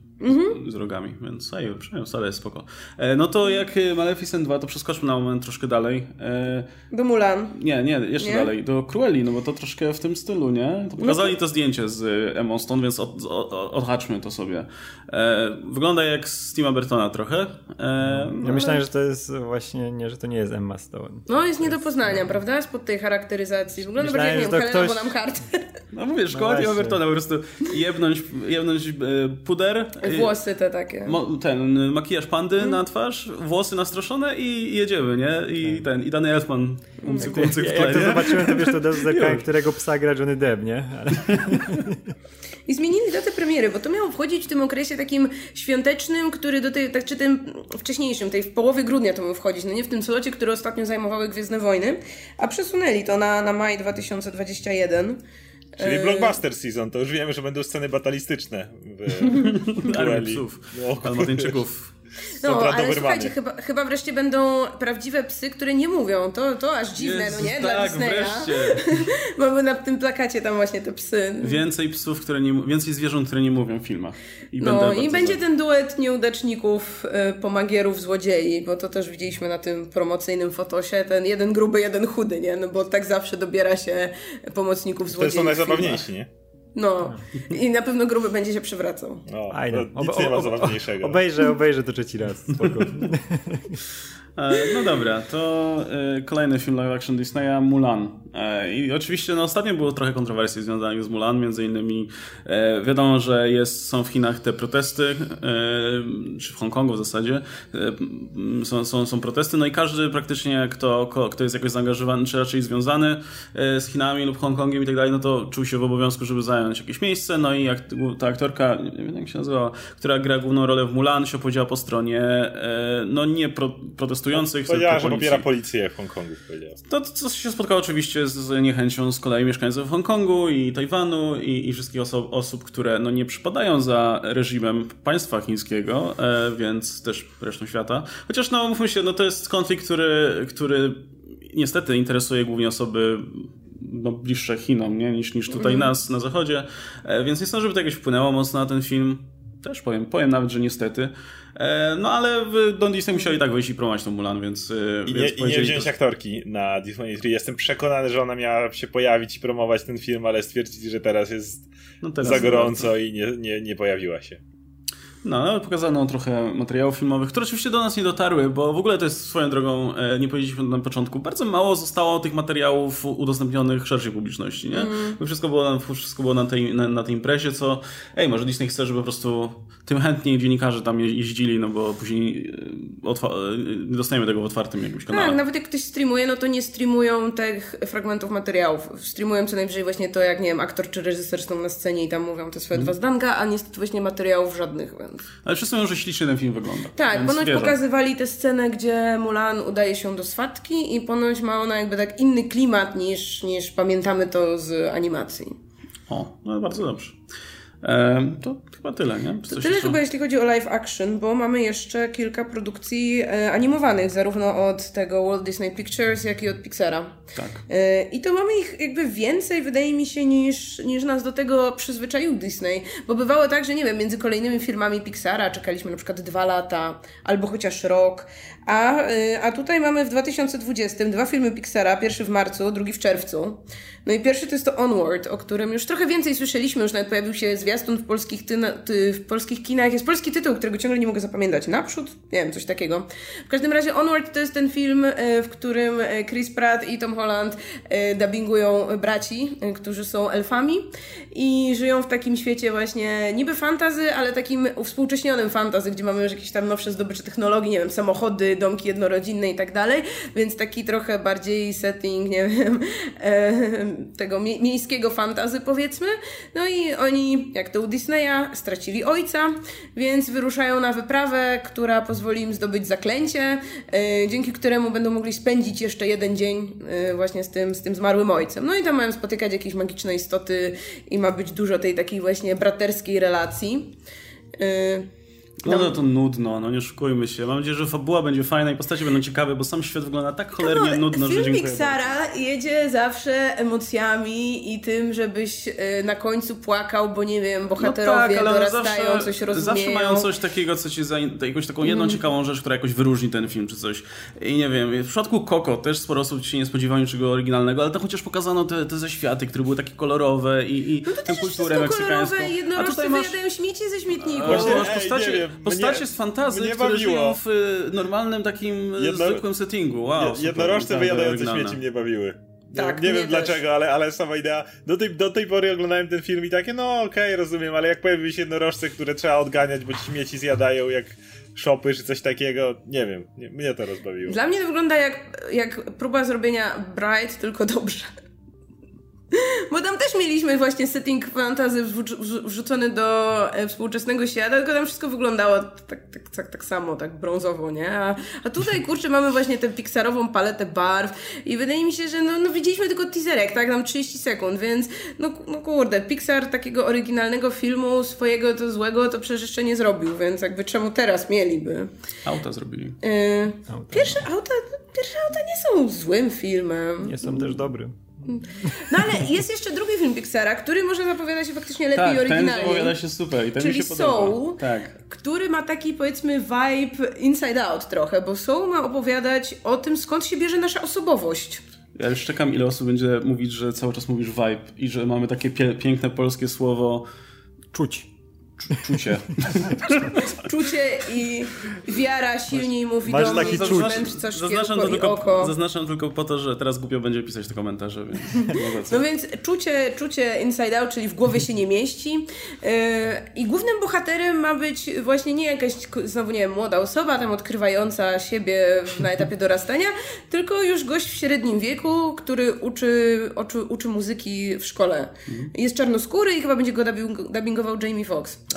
z, z rogami, więc ej, przynajmniej wcale jest spoko. E, no to jak Maleficent 2, to przeskoczmy na moment troszkę dalej. E, Do Mulan. nie, nie, jeszcze Nie? dalej. Do Cruelli, no bo to troszkę w tym stylu, nie? To pokazali to zdjęcie z e, Emma Stone, więc od, od, odhaczmy to sobie. E, wygląda jak z Tima Burtona trochę. E, Ja myślałem, że to jest właśnie, nie, że to nie jest Emma Stone. No jest nie do poznania, prawda? Spod tej charakteryzacji. Wygląda Myślałem, bardziej jak, nie wiem, to Helena ktoś- Bonham Carter. No mówię, szkoła Tima właśnie. Prostu jebnąć, jebnąć e, puder. Włosy te takie. Ten makijaż pandy na twarz, włosy nastroszone i jedziemy, nie? I ten, i Danny Elfman umcyk, umcyk w tle, jak to zobaczyłem, to wiesz, to do zerkałem, którego psa gra Johnny Depp, nie? Ale... I zmienili datę premiery, bo to miało wchodzić w tym okresie takim świątecznym, który do tej, tak, czy tym wcześniejszym, tej w połowie grudnia to miał wchodzić, no nie w tym slocie, który ostatnio zajmowały Gwiezdne Wojny, a przesunęli to na, na maj 2021. Czyli blockbuster season, to już wiemy, że będą sceny batalistyczne w Armii psów, No, dalmatyńczyków. No, ale słuchajcie, chyba, chyba wreszcie będą prawdziwe psy, które nie mówią. To, to aż dziwne, Jezus, no nie? Dla tak, Disneya. wreszcie. Mamy na tym plakacie tam właśnie te psy. Więcej psów, które nie, więcej zwierząt, które nie mówią w filmach. I No i będzie za. ten duet nieudaczników, y, pomagierów, złodziei, bo to też widzieliśmy na tym promocyjnym fotosie, ten jeden gruby, jeden chudy, nie? No bo tak zawsze dobiera się pomocników To złodziei są w najzabawniejsi, nie? No i na pewno gruby będzie się przywracał. No, Fajne. to nic nie ma zabawniejszego. Obejrzę, obejrzę to trzeci raz. E, No dobra, to e, kolejny film live action Disneya, Mulan. E, I oczywiście no, ostatnio było trochę kontrowersji związanych z Mulan, między innymi wiadomo, że jest, są w Chinach te protesty, czy w Hongkongu w zasadzie, są, są, są protesty, no i każdy praktycznie, kto, kto jest jakoś zaangażowany, czy raczej związany z Chinami lub Hongkongiem i tak dalej, no to czuł się w obowiązku, żeby zająć jakieś miejsce, no i ta aktorka, nie wiem jak się nazywała, która gra główną rolę w Mulan, się opowiedziała po stronie no nie pro, Powiedziała, tylko że policji. pobiera policję w Hongkongu. Powiedziała. To, co się spotkało oczywiście z niechęcią z kolei mieszkańców Hongkongu i Tajwanu i, i wszystkich oso- osób, które no, nie przypadają za reżimem państwa chińskiego, e, więc też resztą świata. Chociaż no mówmy się, no to jest konflikt, który, który niestety interesuje głównie osoby no, bliższe Chinom, nie? Niż, niż tutaj nas na zachodzie, e, więc nie sądzę, żeby to jakoś wpłynęło mocno na ten film. Też powiem, powiem nawet, że niestety. E, no ale w Don Disney musieli tak wyjść i promować tą Mulan, więc... e, I więc nie, I nie wziąć to- aktorki na Disney 3. Jestem przekonany, że ona miała się pojawić i promować ten film, ale stwierdzili, że teraz jest No teraz za gorąco i nie, nie, nie pojawiła się. No, ale pokazano trochę materiałów filmowych, które oczywiście do nas nie dotarły, bo w ogóle to jest swoją drogą, e, nie powiedzieliśmy na początku, bardzo mało zostało tych materiałów udostępnionych szerszej publiczności, nie? Bo wszystko było, na, wszystko było na, tej, na, na tej imprezie, co, ej, może Disney chce, żeby po prostu tym chętniej dziennikarze tam je- jeździli, no bo później e, e, nie dostajemy tego w otwartym jakimś kanale. Tak, nawet jak ktoś streamuje, no to nie streamują tych fragmentów materiałów. Streamują co najwyżej właśnie to, jak nie wiem, aktor czy reżyser są na scenie i tam mówią te swoje dwa zdanka, a niestety właśnie materiałów żadnych, więc... Ale wszyscy mówią, że ślicznie ten film wygląda. Tak, ponoć wierzę. pokazywali tę scenę, gdzie Mulan udaje się do swatki i ponoć ma ona jakby tak inny klimat niż, niż pamiętamy to z animacji. O, no bardzo dobrze. To chyba tyle, nie? To tyle jeszcze? chyba jeśli chodzi o live action, bo mamy jeszcze kilka produkcji e, animowanych, zarówno od tego Walt Disney Pictures, jak i od Pixara. Tak. E, I to mamy ich jakby więcej, wydaje mi się, niż, niż nas do tego przyzwyczaił Disney. Bo bywało tak, że nie wiem, między kolejnymi filmami Pixara czekaliśmy na przykład dwa lata, albo chociaż rok. A, e, a tutaj mamy w 2020 dwa filmy Pixara, pierwszy w marcu, drugi w czerwcu. No i pierwszy to jest to Onward, o którym już trochę więcej słyszeliśmy, już nawet pojawił się zwiastun w polskich, ty, w polskich kinach. Jest polski tytuł, którego ciągle nie mogę zapamiętać. Naprzód? Nie wiem, coś takiego. W każdym razie Onward to jest ten film, e, w którym e, Chris Pratt i Tom Holland dubbingują braci, którzy są elfami i żyją w takim świecie właśnie niby fantazy, ale takim uwspółcześnionym fantazy, gdzie mamy już jakieś tam nowsze zdobycze technologii, nie wiem, samochody, domki jednorodzinne i tak dalej, więc taki trochę bardziej setting, nie wiem, tego mie- miejskiego fantazy powiedzmy. No i oni, jak to u Disneya, stracili ojca, więc wyruszają na wyprawę, która pozwoli im zdobyć zaklęcie, e, dzięki któremu będą mogli spędzić jeszcze jeden dzień e, właśnie z tym, z tym zmarłym ojcem. No i tam mają spotykać jakieś magiczne istoty i ma być dużo tej takiej właśnie braterskiej relacji. E, No, no to nudno, no nie oszukujmy się. Mam nadzieję, że fabuła będzie fajna i postacie będą ciekawe, bo sam świat wygląda tak cholernie No, nudno, że film dziękuję. Pixara jedzie zawsze emocjami i tym, żebyś e, na końcu płakał, bo nie wiem, bohaterowie no tak, ale dorastają, zawsze, coś rozumieją. Zawsze mają coś takiego, co ci za, jakąś taką jedną Mhm. ciekawą rzecz, która jakoś wyróżni ten film, czy coś. I nie wiem, w przypadku Coco też sporo osób się nie spodziewało niczego oryginalnego, ale to chociaż pokazano te, te zaświaty, które były takie kolorowe i, i No to tę kulturę meksykańską. kolorowe jednorożce tutaj masz... wyjadają śmieci ze śmietników. Właśnie, Masz ej, postacie, nie wiem, postacie mnie- z fantazji, które bawiło. żyją w y, normalnym takim y, Jedno- zwykłym settingu. Wow, Jednorożce wyjadające śmieci mnie bawiły. Nie, Tak, nie wiem też. dlaczego, ale, ale sama idea. Do tej, do tej pory oglądałem ten film i takie, no okej, rozumiem, ale jak pojawiły się jednorożce, które trzeba odganiać, bo ci śmieci zjadają jak szopy czy coś takiego, nie wiem, nie, mnie to rozbawiło. Dla mnie to wygląda jak, jak próba zrobienia Bright, tylko dobrze. Bo tam też mieliśmy właśnie setting fantazy wrzu- wrzu- wrzucony do e, współczesnego świata, tylko tam wszystko wyglądało tak, tak, tak, tak samo, tak brązowo, nie? A, a tutaj, kurczę, mamy właśnie tę pixarową paletę barw i wydaje mi się, że no, no widzieliśmy tylko teaserek, tak? Tam 30 sekund, więc no, no kurde, Pixar takiego oryginalnego filmu swojego to złego to przecież jeszcze nie zrobił, więc jakby czemu teraz mieliby? Auta zrobili. Yy, pierwsze auta, pierwsze auta nie są złym filmem. Nie są też dobry. No ale jest jeszcze drugi film Pixara, który może zapowiada się faktycznie lepiej Tak, ten oryginalnie. zapowiada się super i ten Czyli mi się podoba. Soul, Tak. który ma taki powiedzmy vibe inside out trochę, bo Soul ma opowiadać o tym, skąd się bierze nasza osobowość. Ja już czekam, ile osób będzie mówić, że cały czas mówisz vibe i że mamy takie pie piękne polskie słowo Czuć. Czu- czucie. Czucie i wiara silniej mówi masz do mnie, taki czuć. mędrca, Zaznaczam to, i tylko, oko. zaznaczam tylko po to, że teraz głupio będzie pisać te komentarze, więc. No więc czucie, czucie inside out, czyli w głowie się nie mieści. Yy, I głównym bohaterem ma być właśnie nie jakaś, znowu nie wiem, młoda osoba tam odkrywająca siebie na etapie dorastania, tylko już gość w średnim wieku, który uczy, uczy, uczy muzyki w szkole. Jest czarnoskóry i chyba będzie go dubbing, dubbingował Jamie Foxx.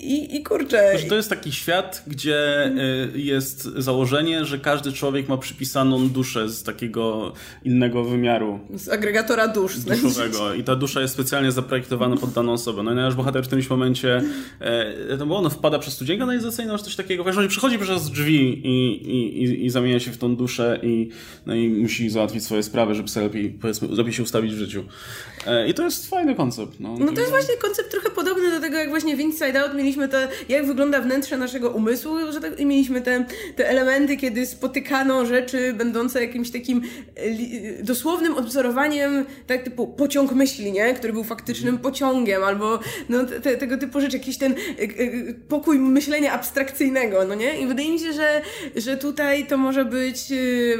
I, I kurczę... To jest taki świat, gdzie y, jest założenie, że każdy człowiek ma przypisaną duszę z takiego innego wymiaru Z agregatora dusz. duszowego i ta dusza jest specjalnie zaprojektowana pod daną osobę. No i nasz bohater w którymś momencie, to było, on wpada przez studię kanalizacyjną, czy coś takiego, w każdym razie przychodzi przez drzwi i, i, i, i zamienia się w tą duszę i, no i musi załatwić swoje sprawy, żeby sobie lepiej, powiedzmy, lepiej się ustawić w życiu. E, I to jest fajny koncept. No, No to jest właśnie koncept trochę podobny do tego, jak właśnie w Inside Out mieliśmy to, jak wygląda wnętrze naszego umysłu, że tak, i mieliśmy te, te elementy, kiedy spotykano rzeczy będące jakimś takim e, dosłownym odwzorowaniem, tak typu pociąg myśli, nie? Który był faktycznym pociągiem, albo no, te, tego typu rzeczy, jakiś ten e, e, pokój myślenia abstrakcyjnego, no nie? I wydaje mi się, że, że tutaj to może być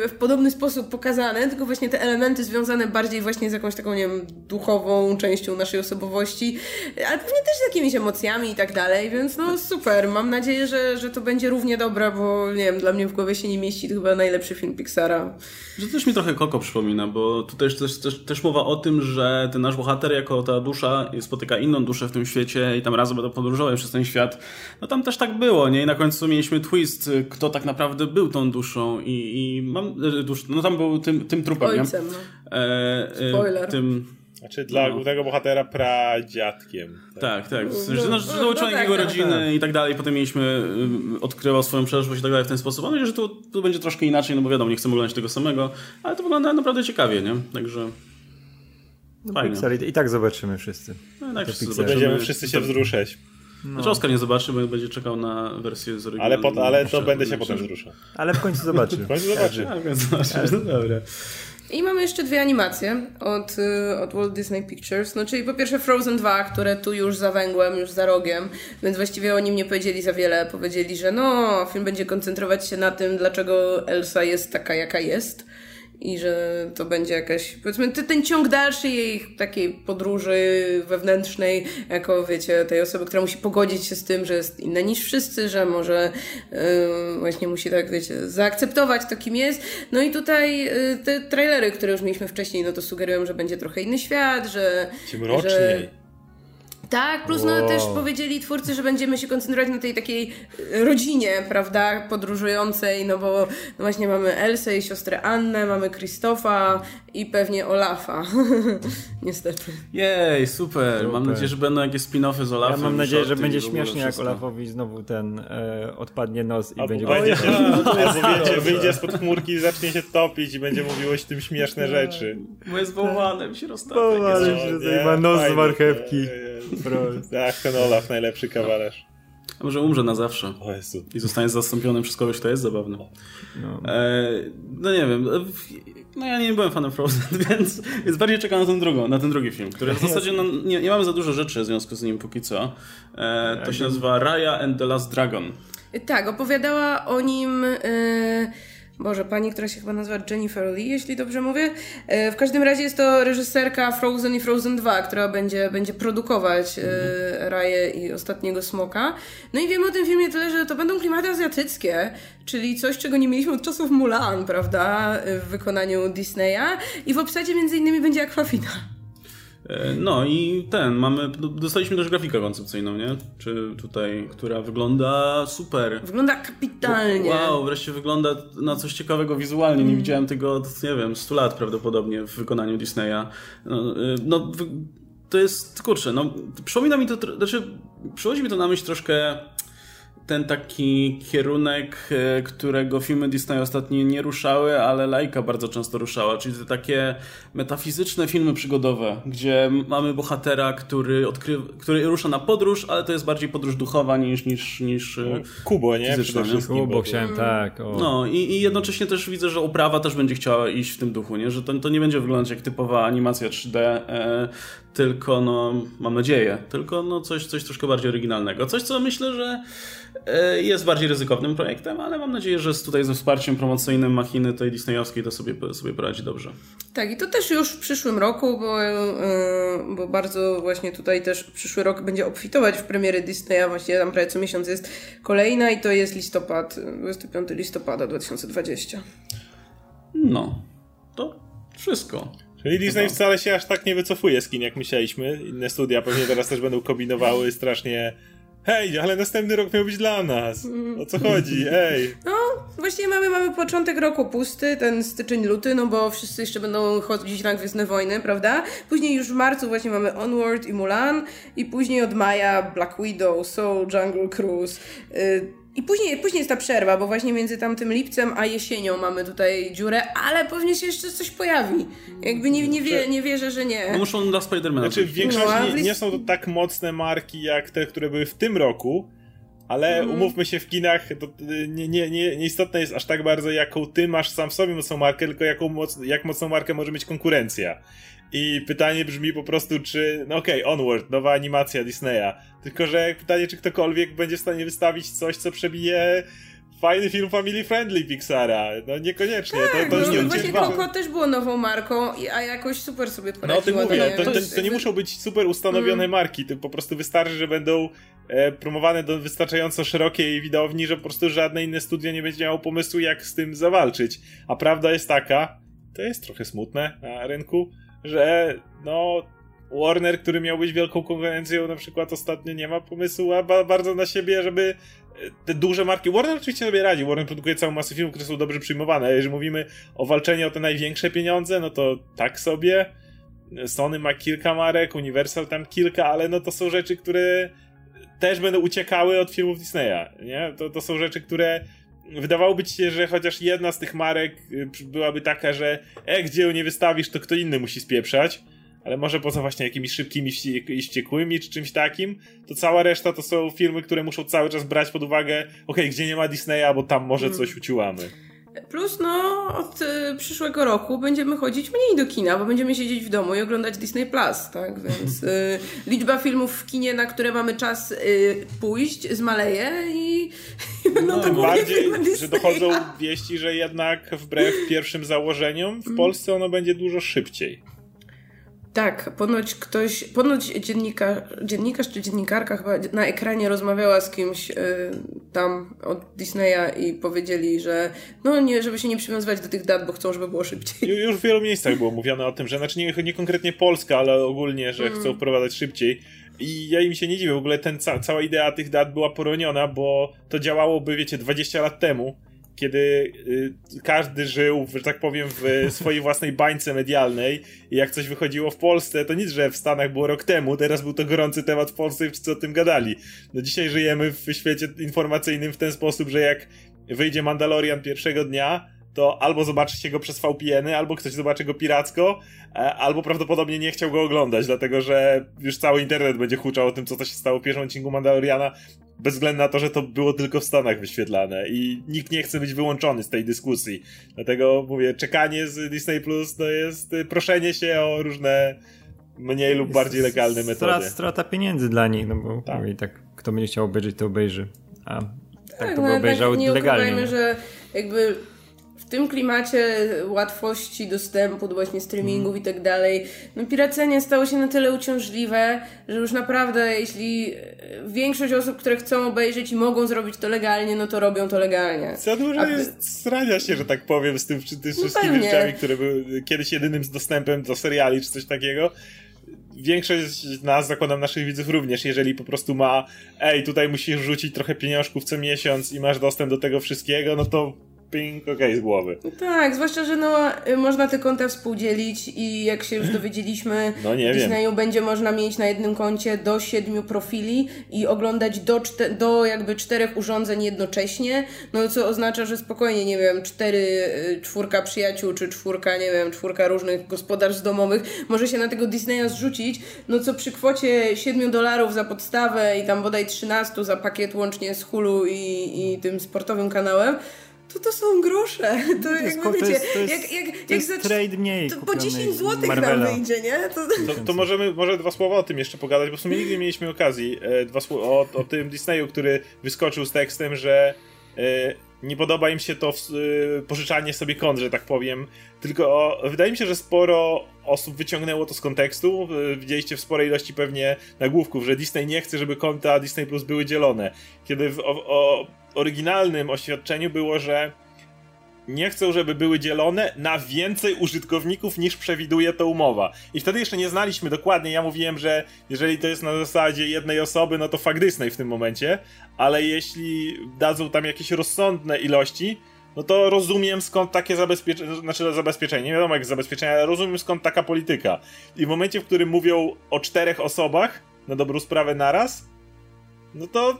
w podobny sposób pokazane, tylko właśnie te elementy związane bardziej właśnie z jakąś taką, nie wiem, duchową częścią naszej osobowości, ale pewnie też z jakimiś emocjami i tak dalej, więc no super. Mam nadzieję, że, że to będzie równie dobre, bo nie wiem, dla mnie w głowie się nie mieści to chyba najlepszy film Pixara. Że też mi trochę Koko przypomina, bo tutaj też, też, też, też mowa o tym, że ten nasz bohater jako ta dusza spotyka inną duszę w tym świecie i tam razem będą podróżować przez ten świat. No tam też tak było, nie? I na końcu mieliśmy twist, kto tak naprawdę był tą duszą i, i mam... e, Dusz, no tam był tym, tym trupem, Ojcem, nie? no. E, e, Spoiler. Tym... Znaczy dla No. głównego bohatera pradziadkiem. Tak, tak. W sensie, No, no, no, że był no członek tak, jego tak, rodziny i tak dalej. Potem mieliśmy, y, odkrywał swoją przeszłość i tak dalej w ten sposób. Mam nadzieję, że tu, tu będzie troszkę inaczej, no bo wiadomo, nie chcemy oglądać tego samego, ale to wygląda naprawdę ciekawie, nie? Także fajnie. Pixar i, i tak zobaczymy wszyscy. No, tak, wszyscy zobaczymy. Będziemy wszyscy się wzruszać. Znaczy Oskar nie zobaczy, bo będzie czekał na wersję z Ale, oryginalnym. po, ale to będę się potem wzruszał. Ale w końcu zobaczy. W końcu zobaczy. A, więc zobaczysz, no dobra. I mamy jeszcze dwie animacje od, y, od Walt Disney Pictures. No, czyli po pierwsze Frozen 2, które tu już za węgłem, już za rogiem, więc właściwie o nim nie powiedzieli za wiele. Powiedzieli, że no, film będzie koncentrować się na tym, dlaczego Elsa jest taka, jaka jest. I że to będzie jakaś, powiedzmy, ten ciąg dalszy jej takiej podróży wewnętrznej, jako wiecie, tej osoby, która musi pogodzić się z tym, że jest inna niż wszyscy, że może yy, właśnie musi tak, wiecie, zaakceptować to, kim jest. No i tutaj yy, te trailery, które już mieliśmy wcześniej, no to sugerują, że będzie trochę inny świat, że... Ci mroczniej. Że, Tak, plus no Wow. też powiedzieli twórcy, że będziemy się koncentrować na tej takiej e, rodzinie, prawda, podróżującej, no bo no właśnie mamy Elsę i siostrę Annę, mamy Krzysztofa i pewnie Olafa. Niestety. Jej, super. Mam nadzieję, że będą jakieś spin-offy z Ja Olafem. mam nadzieję, że będzie śmiesznie, jak. Olafowi znowu ten e, odpadnie nos i Albo będzie... będzie się, no dobrze. wyjdzie spod chmurki i zacznie się topić i będzie mówiło się tym śmieszne rzeczy. Bo jest wołane, mi się rozstawia. Jest- się No, ma nos z marchewki. nie, nie. Prost. Tak, ten Olaf, najlepszy kawalerz. A może umrze na zawsze. O Jezu. I zostanie zastąpiony przez kogoś, kto jest zabawny. No. E, no nie wiem. e, No ja nie byłem fanem Frozen, więc, więc bardziej czekam na ten, drugą, na ten drugi film, który w zasadzie no, nie, nie mamy za dużo rzeczy w związku z nim póki co. E, to się nazywa Raya and the Last Dragon. Tak, opowiadała o nim. E, Boże, pani, która się chyba nazywa Jennifer Lee, jeśli dobrze mówię. E, w każdym razie jest to reżyserka Frozen i Frozen 2, która będzie, będzie produkować e, Raję i Ostatniego Smoka. No i wiemy o tym filmie tyle, że to będą klimaty azjatyckie, czyli coś, czego nie mieliśmy od czasów Mulan, prawda, w wykonaniu Disneya. I w obsadzie między innymi będzie Aquafina. No i ten, mamy, do- dostaliśmy też grafikę koncepcyjną, nie? Czy tutaj, która wygląda super. Wygląda kapitalnie. Wow, wreszcie wygląda na coś ciekawego wizualnie. Nie widziałem tego od, nie wiem, 100 lat prawdopodobnie w wykonaniu Disneya. No, y, no to jest, kurczę, no, przypomina mi to, znaczy, przychodzi mi to na myśl troszkę ten taki kierunek, e, którego filmy Disney ostatnio nie ruszały, ale Laika bardzo często ruszała, czyli te takie metafizyczne filmy przygodowe, gdzie mamy bohatera, który, odkrywa, który rusza na podróż, ale to jest bardziej podróż duchowa niż, niż, niż e, Kubo, nie? Fizyczne, Przede nie? Kubo bo- chciałem, tak. O. no i, i jednocześnie też widzę, że uprawa też będzie chciała iść w tym duchu, nie? że to, to nie będzie wyglądać jak typowa animacja 3D, e, tylko no, mam nadzieję, tylko no coś, coś troszkę bardziej oryginalnego. Coś, co myślę, że e, jest bardziej ryzykownym projektem, ale mam nadzieję, że tutaj ze wsparciem promocyjnym machiny tej disneyowskiej to sobie, sobie poradzi dobrze. Tak, i to też już w przyszłym roku, bo, yy, bo bardzo właśnie tutaj też przyszły rok będzie obfitować w premiery Disneya, właśnie tam prawie co miesiąc jest kolejna i to jest listopad, 25 listopada 2020. No, to wszystko. Czyli Disney wcale się aż tak nie wycofuje z kin, jak myśleliśmy. Inne studia pewnie teraz też będą kombinowały strasznie. Hej, ale następny rok miał być dla nas. O co chodzi? Ej. No, właściwie mamy, mamy początek roku pusty, ten styczeń, luty, no bo wszyscy jeszcze będą chodzić na Gwiezdne Wojny, prawda? Później już w marcu właśnie mamy Onward i Mulan i później od maja Black Widow, Soul, Jungle Cruise. Yy, I później, później jest ta przerwa, bo właśnie między tamtym lipcem a jesienią mamy tutaj dziurę, ale pewnie się jeszcze coś pojawi. Jakby nie, nie, wie, nie wierzę, że No nie. muszą dla Spidermana. Znaczy w coś. większości No, nie, w nie są to tak mocne marki jak te, które były w tym roku, ale Mhm. umówmy się w kinach, to y, nie, nie, nie, nieistotne jest aż tak bardzo, jaką ty masz sam w sobie mocną markę, tylko jaką moc, jak mocną markę może mieć konkurencja. I pytanie brzmi po prostu, czy. No okej, Onward, nowa animacja Disneya. Tylko, że pytanie, czy ktokolwiek będzie w stanie wystawić coś, co przebije fajny film family friendly Pixara. No niekoniecznie. Tak, to, to, no, nie właśnie. Coco też było nową marką, a jakoś super sobie No o tym poradziła. mówię, nie? to, to, to nie muszą być super ustanowione marki, to po prostu wystarczy, że będą e, promowane do wystarczająco szerokiej widowni, że po prostu żadne inne studio nie będzie miało pomysłu, jak z tym zawalczyć. A prawda jest taka, to jest trochę smutne na rynku, że no Warner, który miał być wielką konkurencją, na przykład ostatnio nie ma pomysłu a ba bardzo na siebie, żeby e, te duże marki. Warner oczywiście sobie radzi. Warner produkuje całą masę filmów, które są dobrze przyjmowane. Jeżeli mówimy o walczeniu o te największe pieniądze, no to tak sobie. Sony ma kilka marek, Universal tam kilka, ale no to są rzeczy, które też będą uciekały od filmów Disneya, nie? To, to są rzeczy, które wydawałoby ci się, że chociaż jedna z tych marek y, byłaby taka, że e, gdzie ją nie wystawisz, to kto inny musi spieprzać, ale może poza właśnie jakimiś szybkimi i wściekłymi czy czymś takim, to cała reszta to są filmy, które muszą cały czas brać pod uwagę, okej, gdzie nie ma Disneya, bo tam może coś uciłamy. Plus, no, od y, przyszłego roku będziemy chodzić mniej do kina, bo będziemy siedzieć w domu i oglądać Disney Plus, tak? Więc y, liczba filmów w kinie, na które mamy czas y, pójść, zmaleje i, będą to Tym głównie bardziej, że dochodzą wieści, że jednak wbrew pierwszym założeniom w Polsce ono będzie dużo szybciej. Tak, ponoć ktoś, ponoć dziennika, dziennikarz czy dziennikarka chyba na ekranie rozmawiała z kimś y, tam od Disneya i powiedzieli, że no nie, żeby się nie przywiązywać do tych dat, bo chcą, żeby było szybciej. Ju- Już w wielu miejscach było mówione o tym, że znaczy nie, nie konkretnie Polska, ale ogólnie, że chcą wprowadzać szybciej. I ja im się nie dziwię, w ogóle ten, ca cała idea tych dat była poroniona, bo to działałoby, wiecie, 20 lat temu, kiedy y, każdy żył, że tak powiem, w swojej własnej bańce medialnej i jak coś wychodziło w Polsce, to nic, że w Stanach było rok temu, teraz był to gorący temat w Polsce i wszyscy o tym gadali. No dzisiaj żyjemy w świecie informacyjnym w ten sposób, że jak wyjdzie Mandalorian pierwszego dnia, to albo zobaczycie go przez VPN-y, albo ktoś zobaczy go piracko, e, albo prawdopodobnie nie chciał go oglądać, dlatego że już cały internet będzie huczał o tym, co to się stało w pierwszym odcinku Mandaloriana, bez względu na to, że to było tylko w Stanach wyświetlane i nikt nie chce być wyłączony z tej dyskusji. Dlatego mówię, czekanie z Disney Plus to jest proszenie się o różne mniej lub bardziej legalne metody. Strata, strata pieniędzy dla nich, no bo tak. i tak kto będzie chciał obejrzeć, to obejrzy. A tak, tak to by no, obejrzał tak nie legalnie. że jakby tym klimacie łatwości dostępu do właśnie streamingów mm. i tak dalej, no piracenie stało się na tyle uciążliwe, że już naprawdę jeśli większość osób, które chcą obejrzeć i mogą zrobić to legalnie, no to robią to legalnie. Za dużo A... jest strania się, że tak powiem, z tym, z no wszystkimi rzeczami, które były kiedyś jedynym z dostępem do seriali czy coś takiego większość z nas, zakładam naszych widzów również, jeżeli po prostu ma ej, tutaj musisz rzucić trochę pieniążków co miesiąc i masz dostęp do tego wszystkiego, no to ping, okej, okay, z głowy. Tak, zwłaszcza, że no, można te konta współdzielić i jak się już dowiedzieliśmy, no nie w Disneyu będzie można mieć na jednym koncie do siedmiu profili i oglądać do, do jakby czterech urządzeń jednocześnie, no co oznacza, że spokojnie, nie wiem, cztery, y, czwórka przyjaciół, czy czwórka, nie wiem, czwórka różnych gospodarstw domowych może się na tego Disneya zrzucić, no co przy kwocie 7 dolarów za podstawę i tam bodaj 13 za pakiet łącznie z Hulu i, i tym sportowym kanałem, to to są grosze. To, to jakby wiecie, jest, to jest, jak, jak, to jak za, trade mniej to po 10 zł nam wyjdzie, nie? To... To, to, możemy może dwa słowa o tym jeszcze pogadać, bo w sumie nigdy nie mieliśmy okazji. E, dwa słowa o, o tym Disneyu, który wyskoczył z tekstem, że e, nie podoba im się to w, e, pożyczanie sobie kont, że tak powiem. Tylko o, wydaje mi się, że sporo osób wyciągnęło to z kontekstu. E, widzieliście w sporej ilości pewnie nagłówków, że Disney nie chce, żeby konta Disney Plus były dzielone. Kiedy w, o, o oryginalnym oświadczeniu było, że nie chcą, żeby były dzielone na więcej użytkowników niż przewiduje to umowa. I wtedy jeszcze nie znaliśmy dokładnie. Ja mówiłem, że jeżeli to jest na zasadzie jednej osoby, no to fakt Disney w tym momencie, ale jeśli dadzą tam jakieś rozsądne ilości, no to rozumiem skąd takie zabezpieczenie, znaczy zabezpieczenie, nie wiadomo jak zabezpieczenie, ale rozumiem skąd taka polityka. I w momencie, w którym mówią o czterech osobach, na dobrą sprawę naraz, no to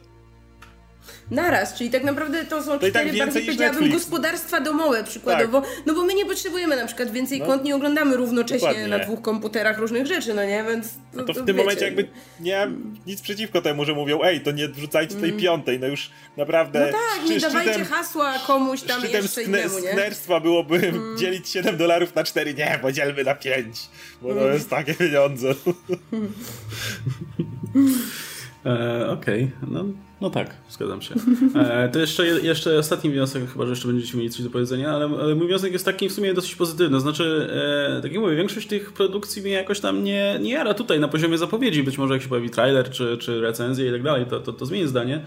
naraz, czyli tak naprawdę to są to cztery, tak bardziej powiedziałabym, gospodarstwa domowe przykładowo, tak. no bo my nie potrzebujemy na przykład więcej no. kont, nie oglądamy równocześnie Dokładnie. na dwóch komputerach różnych rzeczy, no nie, więc... No to, to w tym wiecie. momencie jakby nie mam nic przeciwko temu, że mówią, ej, to nie wrzucajcie tej mm. piątej, no już naprawdę... No tak, nie dawajcie hasła komuś tam szczytem jeszcze innemu, nie? sknerstwa byłoby mm. dzielić 7 dolarów na 4, nie, podzielmy na 5, bo mm. to jest takie pieniądze. e, Okej, okay. no no tak, zgadzam się. E, to jeszcze, jeszcze ostatni wniosek, chyba że jeszcze będziecie mieli coś do powiedzenia, ale, mój wniosek jest taki w sumie dosyć pozytywny. Znaczy, e, tak jak mówię, większość tych produkcji mnie jakoś tam nie, nie jara tutaj na poziomie zapowiedzi. Być może jak się pojawi trailer czy, czy recenzje i tak dalej, to, to, to zmieni zdanie.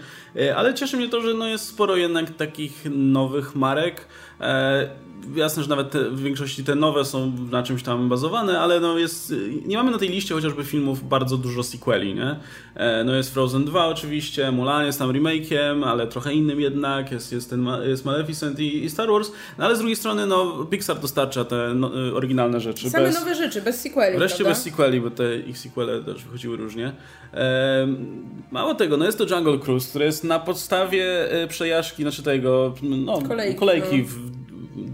Ale cieszy mnie to, że no jest sporo jednak takich nowych marek. Jasne, że nawet te, w większości te nowe są na czymś tam bazowane, ale no jest, nie mamy na tej liście chociażby filmów bardzo dużo sequeli, nie? E, no jest Frozen 2 oczywiście, Mulan jest tam remake'iem, ale trochę innym jednak, jest, jest, ten, jest Maleficent i, i Star Wars, no ale z drugiej strony no Pixar dostarcza te no, oryginalne rzeczy. Same bez, nowe rzeczy, bez sequeli, Wreszcie prawda? bez sequeli, bo te ich sequele też wychodziły różnie. E, mało tego, no jest to Jungle Cruise, który jest na podstawie e, przejażdżki, znaczy tego, no, kolejki, kolejki no. w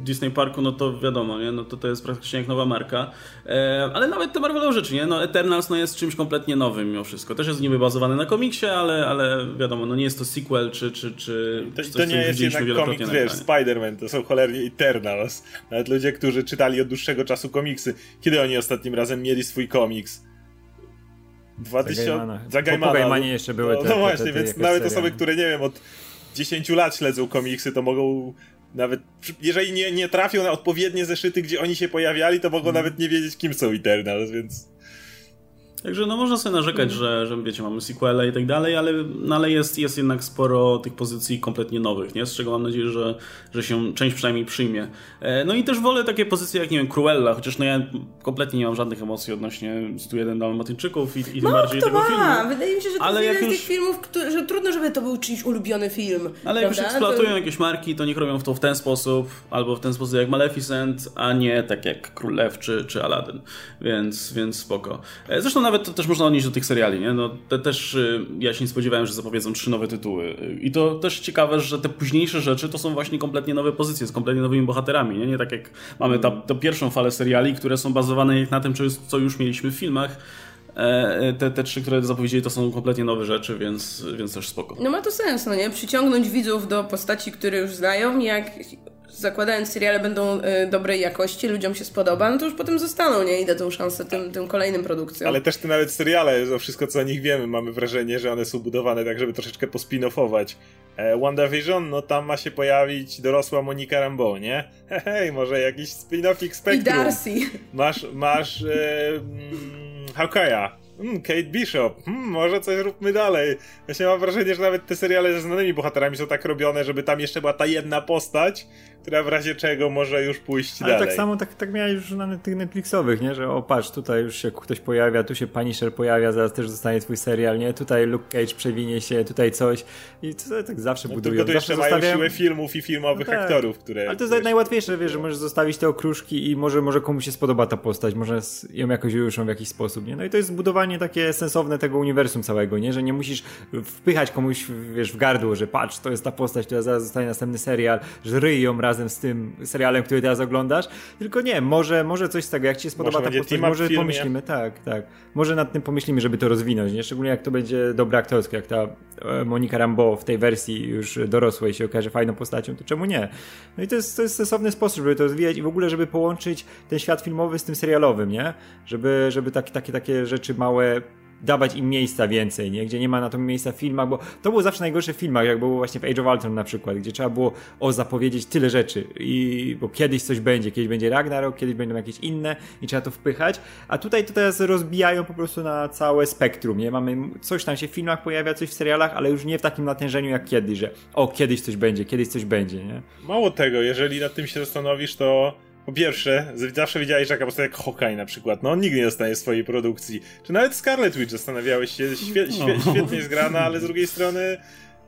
Disney Parku, no to wiadomo, nie? No to, to jest praktycznie jak nowa marka. E, ale nawet te Marvelowe rzeczy, nie? No Eternals no jest czymś kompletnie nowym mimo wszystko. Też jest niby bazowany na komiksie, ale, ale wiadomo, no nie jest to sequel, czy, czy, czy to, coś, to nie jest jednak komiks, wiesz, Spider-Man, to są cholernie Eternals. Nawet ludzie, którzy czytali od dłuższego czasu komiksy. Kiedy oni ostatnim razem mieli swój komiks? 2000... Za Gaimana. Po, jeszcze były no, te, No właśnie, te, te, więc nawet osoby, które nie wiem, od 10 lat śledzą komiksy, to mogą nawet jeżeli nie, nie trafią na odpowiednie zeszyty, gdzie oni się pojawiali, to mogą hmm. nawet nie wiedzieć, kim są Eternals, więc. Także no można sobie narzekać, że, że wiecie, mamy sequele i tak dalej, ale, no, ale jest, jest jednak sporo tych pozycji kompletnie nowych, nie? Z czego mam nadzieję, że, że się część przynajmniej przyjmie. E, no i też wolę takie pozycje jak, nie wiem, Cruella, chociaż no ja kompletnie nie mam żadnych emocji odnośnie 101 Dalmatyńczyków i, i tym No, bardziej to tego ma. filmu. Wydaje mi się, że to Ale jest jeden z już- tych filmów, który, że trudno, żeby to był czyjś ulubiony film. Ale jak już eksploatują To- jakieś marki, to niech robią to w ten sposób, albo w ten sposób jak Maleficent, a nie tak jak Król Lew czy, czy Aladdin. Więc, więc spoko. E, Zresztą nawet to też można odnieść do tych seriali, nie? No, te też y, ja się nie spodziewałem, że zapowiedzą trzy nowe tytuły. I to też ciekawe, że te późniejsze rzeczy to są właśnie kompletnie nowe pozycje, z kompletnie nowymi bohaterami, nie? Nie tak jak mamy ta, tę pierwszą falę seriali, które są bazowane na tym, co już- mieliśmy w filmach. E, Te, te trzy, które zapowiedzieli, to są kompletnie nowe rzeczy, więc, więc też spoko. No ma to sens, no nie? Przyciągnąć widzów do postaci, które już znają, jak zakładając seriale będą y, dobrej jakości, ludziom się spodoba, no to już potem zostaną, nie? I dadzą szansę tym, tym kolejnym produkcjom. Ale też te nawet seriale, to wszystko co o nich wiemy, mamy wrażenie, że one są budowane tak, żeby troszeczkę pospin-offować. E, WandaVision, no tam ma się pojawić dorosła Monika Rambeau, nie? Hej, może jakiś spin-offik I Spectrum. Darcy. Masz, masz e, mm, Hawkeye'a. Mm, Kate Bishop. Hmm, może coś róbmy dalej. Właśnie mam wrażenie, że nawet te seriale ze znanymi bohaterami są tak robione, żeby tam jeszcze była ta jedna postać, która w razie czego może już pójść Ale dalej. tak samo tak, tak miałeś już na tych Netflixowych, nie? Że o patrz, tutaj już się ktoś pojawia, tu się Punisher pojawia, zaraz też zostanie twój serial, nie? Tutaj Luke Cage przewinie się, tutaj coś. I to tak zawsze no, budują. tylko tu zawsze jeszcze mają zostawiają- siłę filmów i filmowych No tak. aktorów, które... Ale to jest najłatwiejsze, wiesz, że możesz zostawić te okruszki i może, może komuś się spodoba ta postać, może ją jakoś ujuszą w jakiś sposób, nie? No i to jest zbudowanie takie sensowne tego uniwersum całego, nie? Że nie musisz wpychać komuś, wiesz, w gardło, że patrz, to jest ta postać, która zaraz zostanie następny serial, że ryj ją razem z tym serialem, który teraz oglądasz, tylko nie, może, może coś z tego, jak ci się spodoba Może ta postać, może pomyślimy, tak, tak. Może nad tym pomyślimy, żeby to rozwinąć, nie? Szczególnie jak to będzie dobre aktorskie, jak ta e, Monika Rambeau w tej wersji już dorosłej się okaże fajną postacią, to czemu nie? No i to jest, to jest sensowny sposób, żeby to rozwijać i w ogóle, żeby połączyć ten świat filmowy z tym serialowym, nie? Żeby, żeby takie, takie, takie rzeczy małe dawać im miejsca więcej, nie? Gdzie nie ma na to miejsca w filmach, bo to było zawsze najgorsze w filmach, jak było właśnie w Age of Ultron na przykład, gdzie trzeba było o zapowiedzieć tyle rzeczy i bo kiedyś coś będzie, kiedyś będzie Ragnarok, kiedyś będą jakieś inne i trzeba to wpychać, a tutaj to teraz rozbijają po prostu na całe spektrum, nie? Mamy coś tam się w filmach pojawia, coś w serialach, ale już nie w takim natężeniu jak kiedyś, że o, kiedyś coś będzie, kiedyś coś będzie, nie? Mało tego, jeżeli nad tym się zastanowisz, to po pierwsze, zawsze wiedziałeś, że taka postać jak Hawkeye na przykład, no on nigdy nie dostanie swojej produkcji. Czy nawet Scarlet Witch zastanawiałeś się, świe, świe, świetnie zgrana, ale z drugiej strony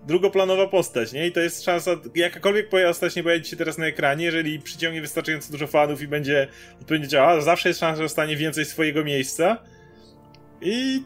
drugoplanowa postać, nie? I to jest szansa, jakakolwiek postać nie pojawi się teraz na ekranie, jeżeli przyciągnie wystarczająco dużo fanów i będzie odpowiednio działała, zawsze jest szansa, że dostanie więcej swojego miejsca. I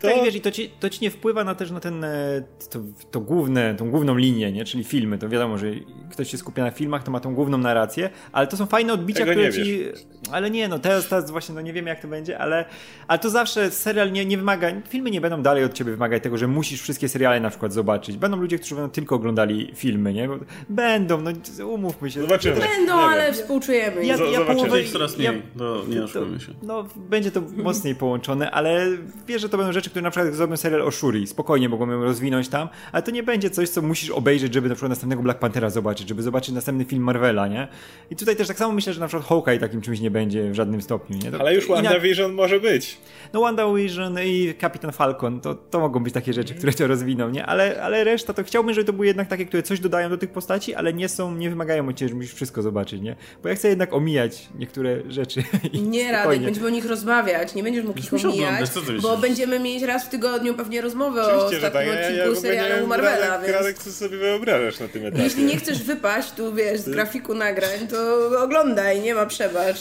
to... Tak, i wiesz, i to ci, to ci nie wpływa na też na ten, e, to, to główne, tą główną linię, nie? Czyli filmy. To wiadomo, że ktoś się skupia na filmach, to ma tą główną narrację, ale to są fajne odbicia, Tego które nie ci... Ale nie, no teraz, teraz właśnie, no nie wiemy jak to będzie, ale, ale to zawsze serial nie, nie wymaga, filmy nie będą dalej od ciebie wymagać tego, że musisz wszystkie seriale na przykład zobaczyć. Będą ludzie, którzy będą tylko oglądali filmy, nie? Bo Będą, no umówmy się. Zobaczymy. Będą, Nie ale wiem. współczujemy. Ja, ja zobaczymy. połowę, coraz mniej, ja, to nie to, oszukujmy się. no, będzie to mocniej połączone, ale wiesz, że to będą rzeczy, które na przykład jak zrobią serial o Shuri. Spokojnie mogą ją rozwinąć tam, ale to nie będzie coś, co musisz obejrzeć, żeby na przykład następnego Black Panthera zobaczyć, żeby zobaczyć następny film Marvela, nie? I tutaj też tak samo myślę, że na przykład Hawkeye takim czymś nie będzie w żadnym stopniu, nie? To Ale już i na- WandaVision może być. No WandaVision i Kapitan Falcon, to, to mogą być takie rzeczy, które to rozwiną, nie? Ale, ale reszta to chciałbym, żeby to były jednak takie, które coś dodają do tych postaci, ale nie są, nie wymagają od ciebie, że musisz wszystko zobaczyć, nie? Bo ja chcę jednak omijać niektóre rzeczy. Nie, Radek, będziemy o nich rozmawiać, nie będziesz mógł ich omijać, bo będziemy mieć raz w tygodniu pewnie rozmowę o Oczywiście, że tak. ostatnim Ja, ja, odcinku ja nie serialu Marvela, Radek, więc Radek, co sobie wyobrażasz na tym etapie? jeśli nie chcesz wypaść tu, wiesz, z grafiku nagrań, to oglądaj, nie ma przebacz.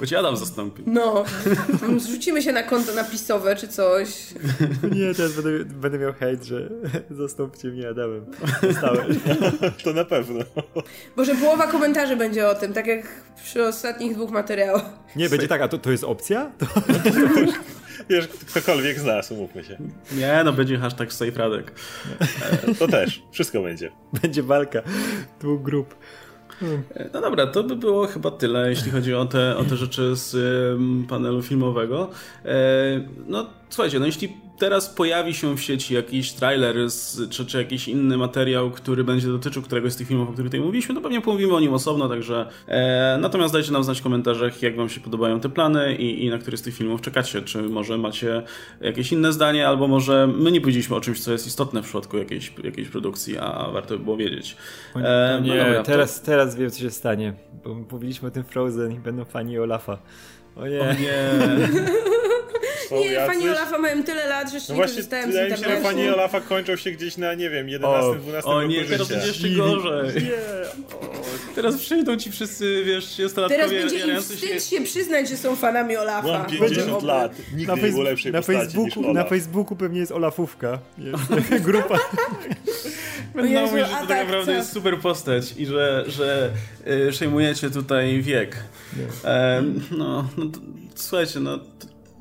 Bo ci Adam zastąpi. No, zrzucimy się na konto napisowe czy coś. Nie, teraz będę, będę miał hejt, że zastąpcie mnie Adamem. Zostałem. To na pewno. Boże, połowa komentarzy będzie o tym, tak jak przy ostatnich dwóch materiałach. Nie, będzie tak, a to, to jest opcja? To... Wiesz, ktokolwiek z nas, umówmy się. Nie, no będzie hashtag Safe Radek. To też. Wszystko będzie. Będzie walka dwóch grup. No dobra, to by było chyba tyle, jeśli chodzi o te, o te rzeczy z panelu filmowego. E, no, słuchajcie, no jeśli teraz pojawi się w sieci jakiś trailer z, czy, czy jakiś inny materiał, który będzie dotyczył któregoś z tych filmów, o których tutaj mówiliśmy, to pewnie pomówimy o nim osobno, także e, natomiast dajcie nam znać w komentarzach, jak wam się podobają te plany i, i na który z tych filmów czekacie, czy może macie jakieś inne zdanie, albo może my nie powiedzieliśmy o czymś, co jest istotne w przypadku jakiejś, jakiejś produkcji, a warto by było wiedzieć. E, nie, no dobra, teraz, to... teraz wiem, co się stanie, bo mówiliśmy o tym Frozen i będą fani Olafa. O nie. O nie. nie, jacyś... fani Olafa mają tyle lat, że jeszcze no nie korzystałem z internetu. Wydaje mi się, że fani Olafa kończą się gdzieś na, nie wiem, 11, 12 O nie, teraz będzie jeszcze gorzej. Nie. Teraz przyjdą ci wszyscy, wiesz, 30-latkowie. Teraz będzie im wstyd się... się przyznać, że są fanami Olafa. Mam 50 lat, nigdy na nie było lepszej na Facebooku, Na Facebooku pewnie jest Olafówka. Jest grupa. Będą mówić, że to tak naprawdę jest super postać i że, że y, przejmujecie tutaj wiek. no, no to, słuchajcie, no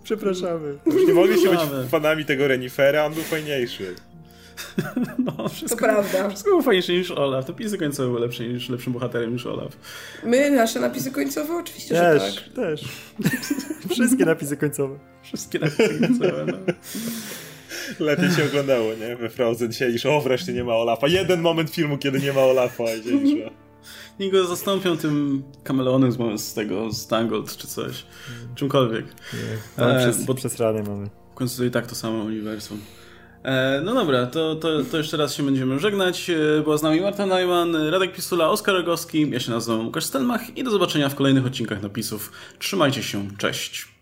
Przepraszamy. Już nie mogliście być fanami tego Renifera, on był fajniejszy. No, wszystko, to prawda. Wszystko było fajniejsze niż Olaf. Te napisy końcowe były lepsze niż lepszym bohaterem niż Olaf. My, nasze napisy końcowe? Oczywiście, też, że tak. Też, Wszystkie napisy końcowe. Wszystkie napisy końcowe, no. Lepiej się oglądało, nie? We Frozen siedzisz, o wreszcie nie ma Olafa. Jeden moment filmu, kiedy nie ma Olafa i siedzisz, Niech go zastąpią tym kameleonem z, z tego, z Tangled czy coś. Czymkolwiek. Nie, e, przez, bo przesrane mamy. W końcu to i tak to samo uniwersum. E, no dobra, to, to, to jeszcze raz się będziemy żegnać. E, była z nami Marta Najman, Radek Pisula, Oskar Rogowski, ja się nazywam Łukasz Stelmach i do zobaczenia w kolejnych odcinkach napisów. Trzymajcie się, cześć!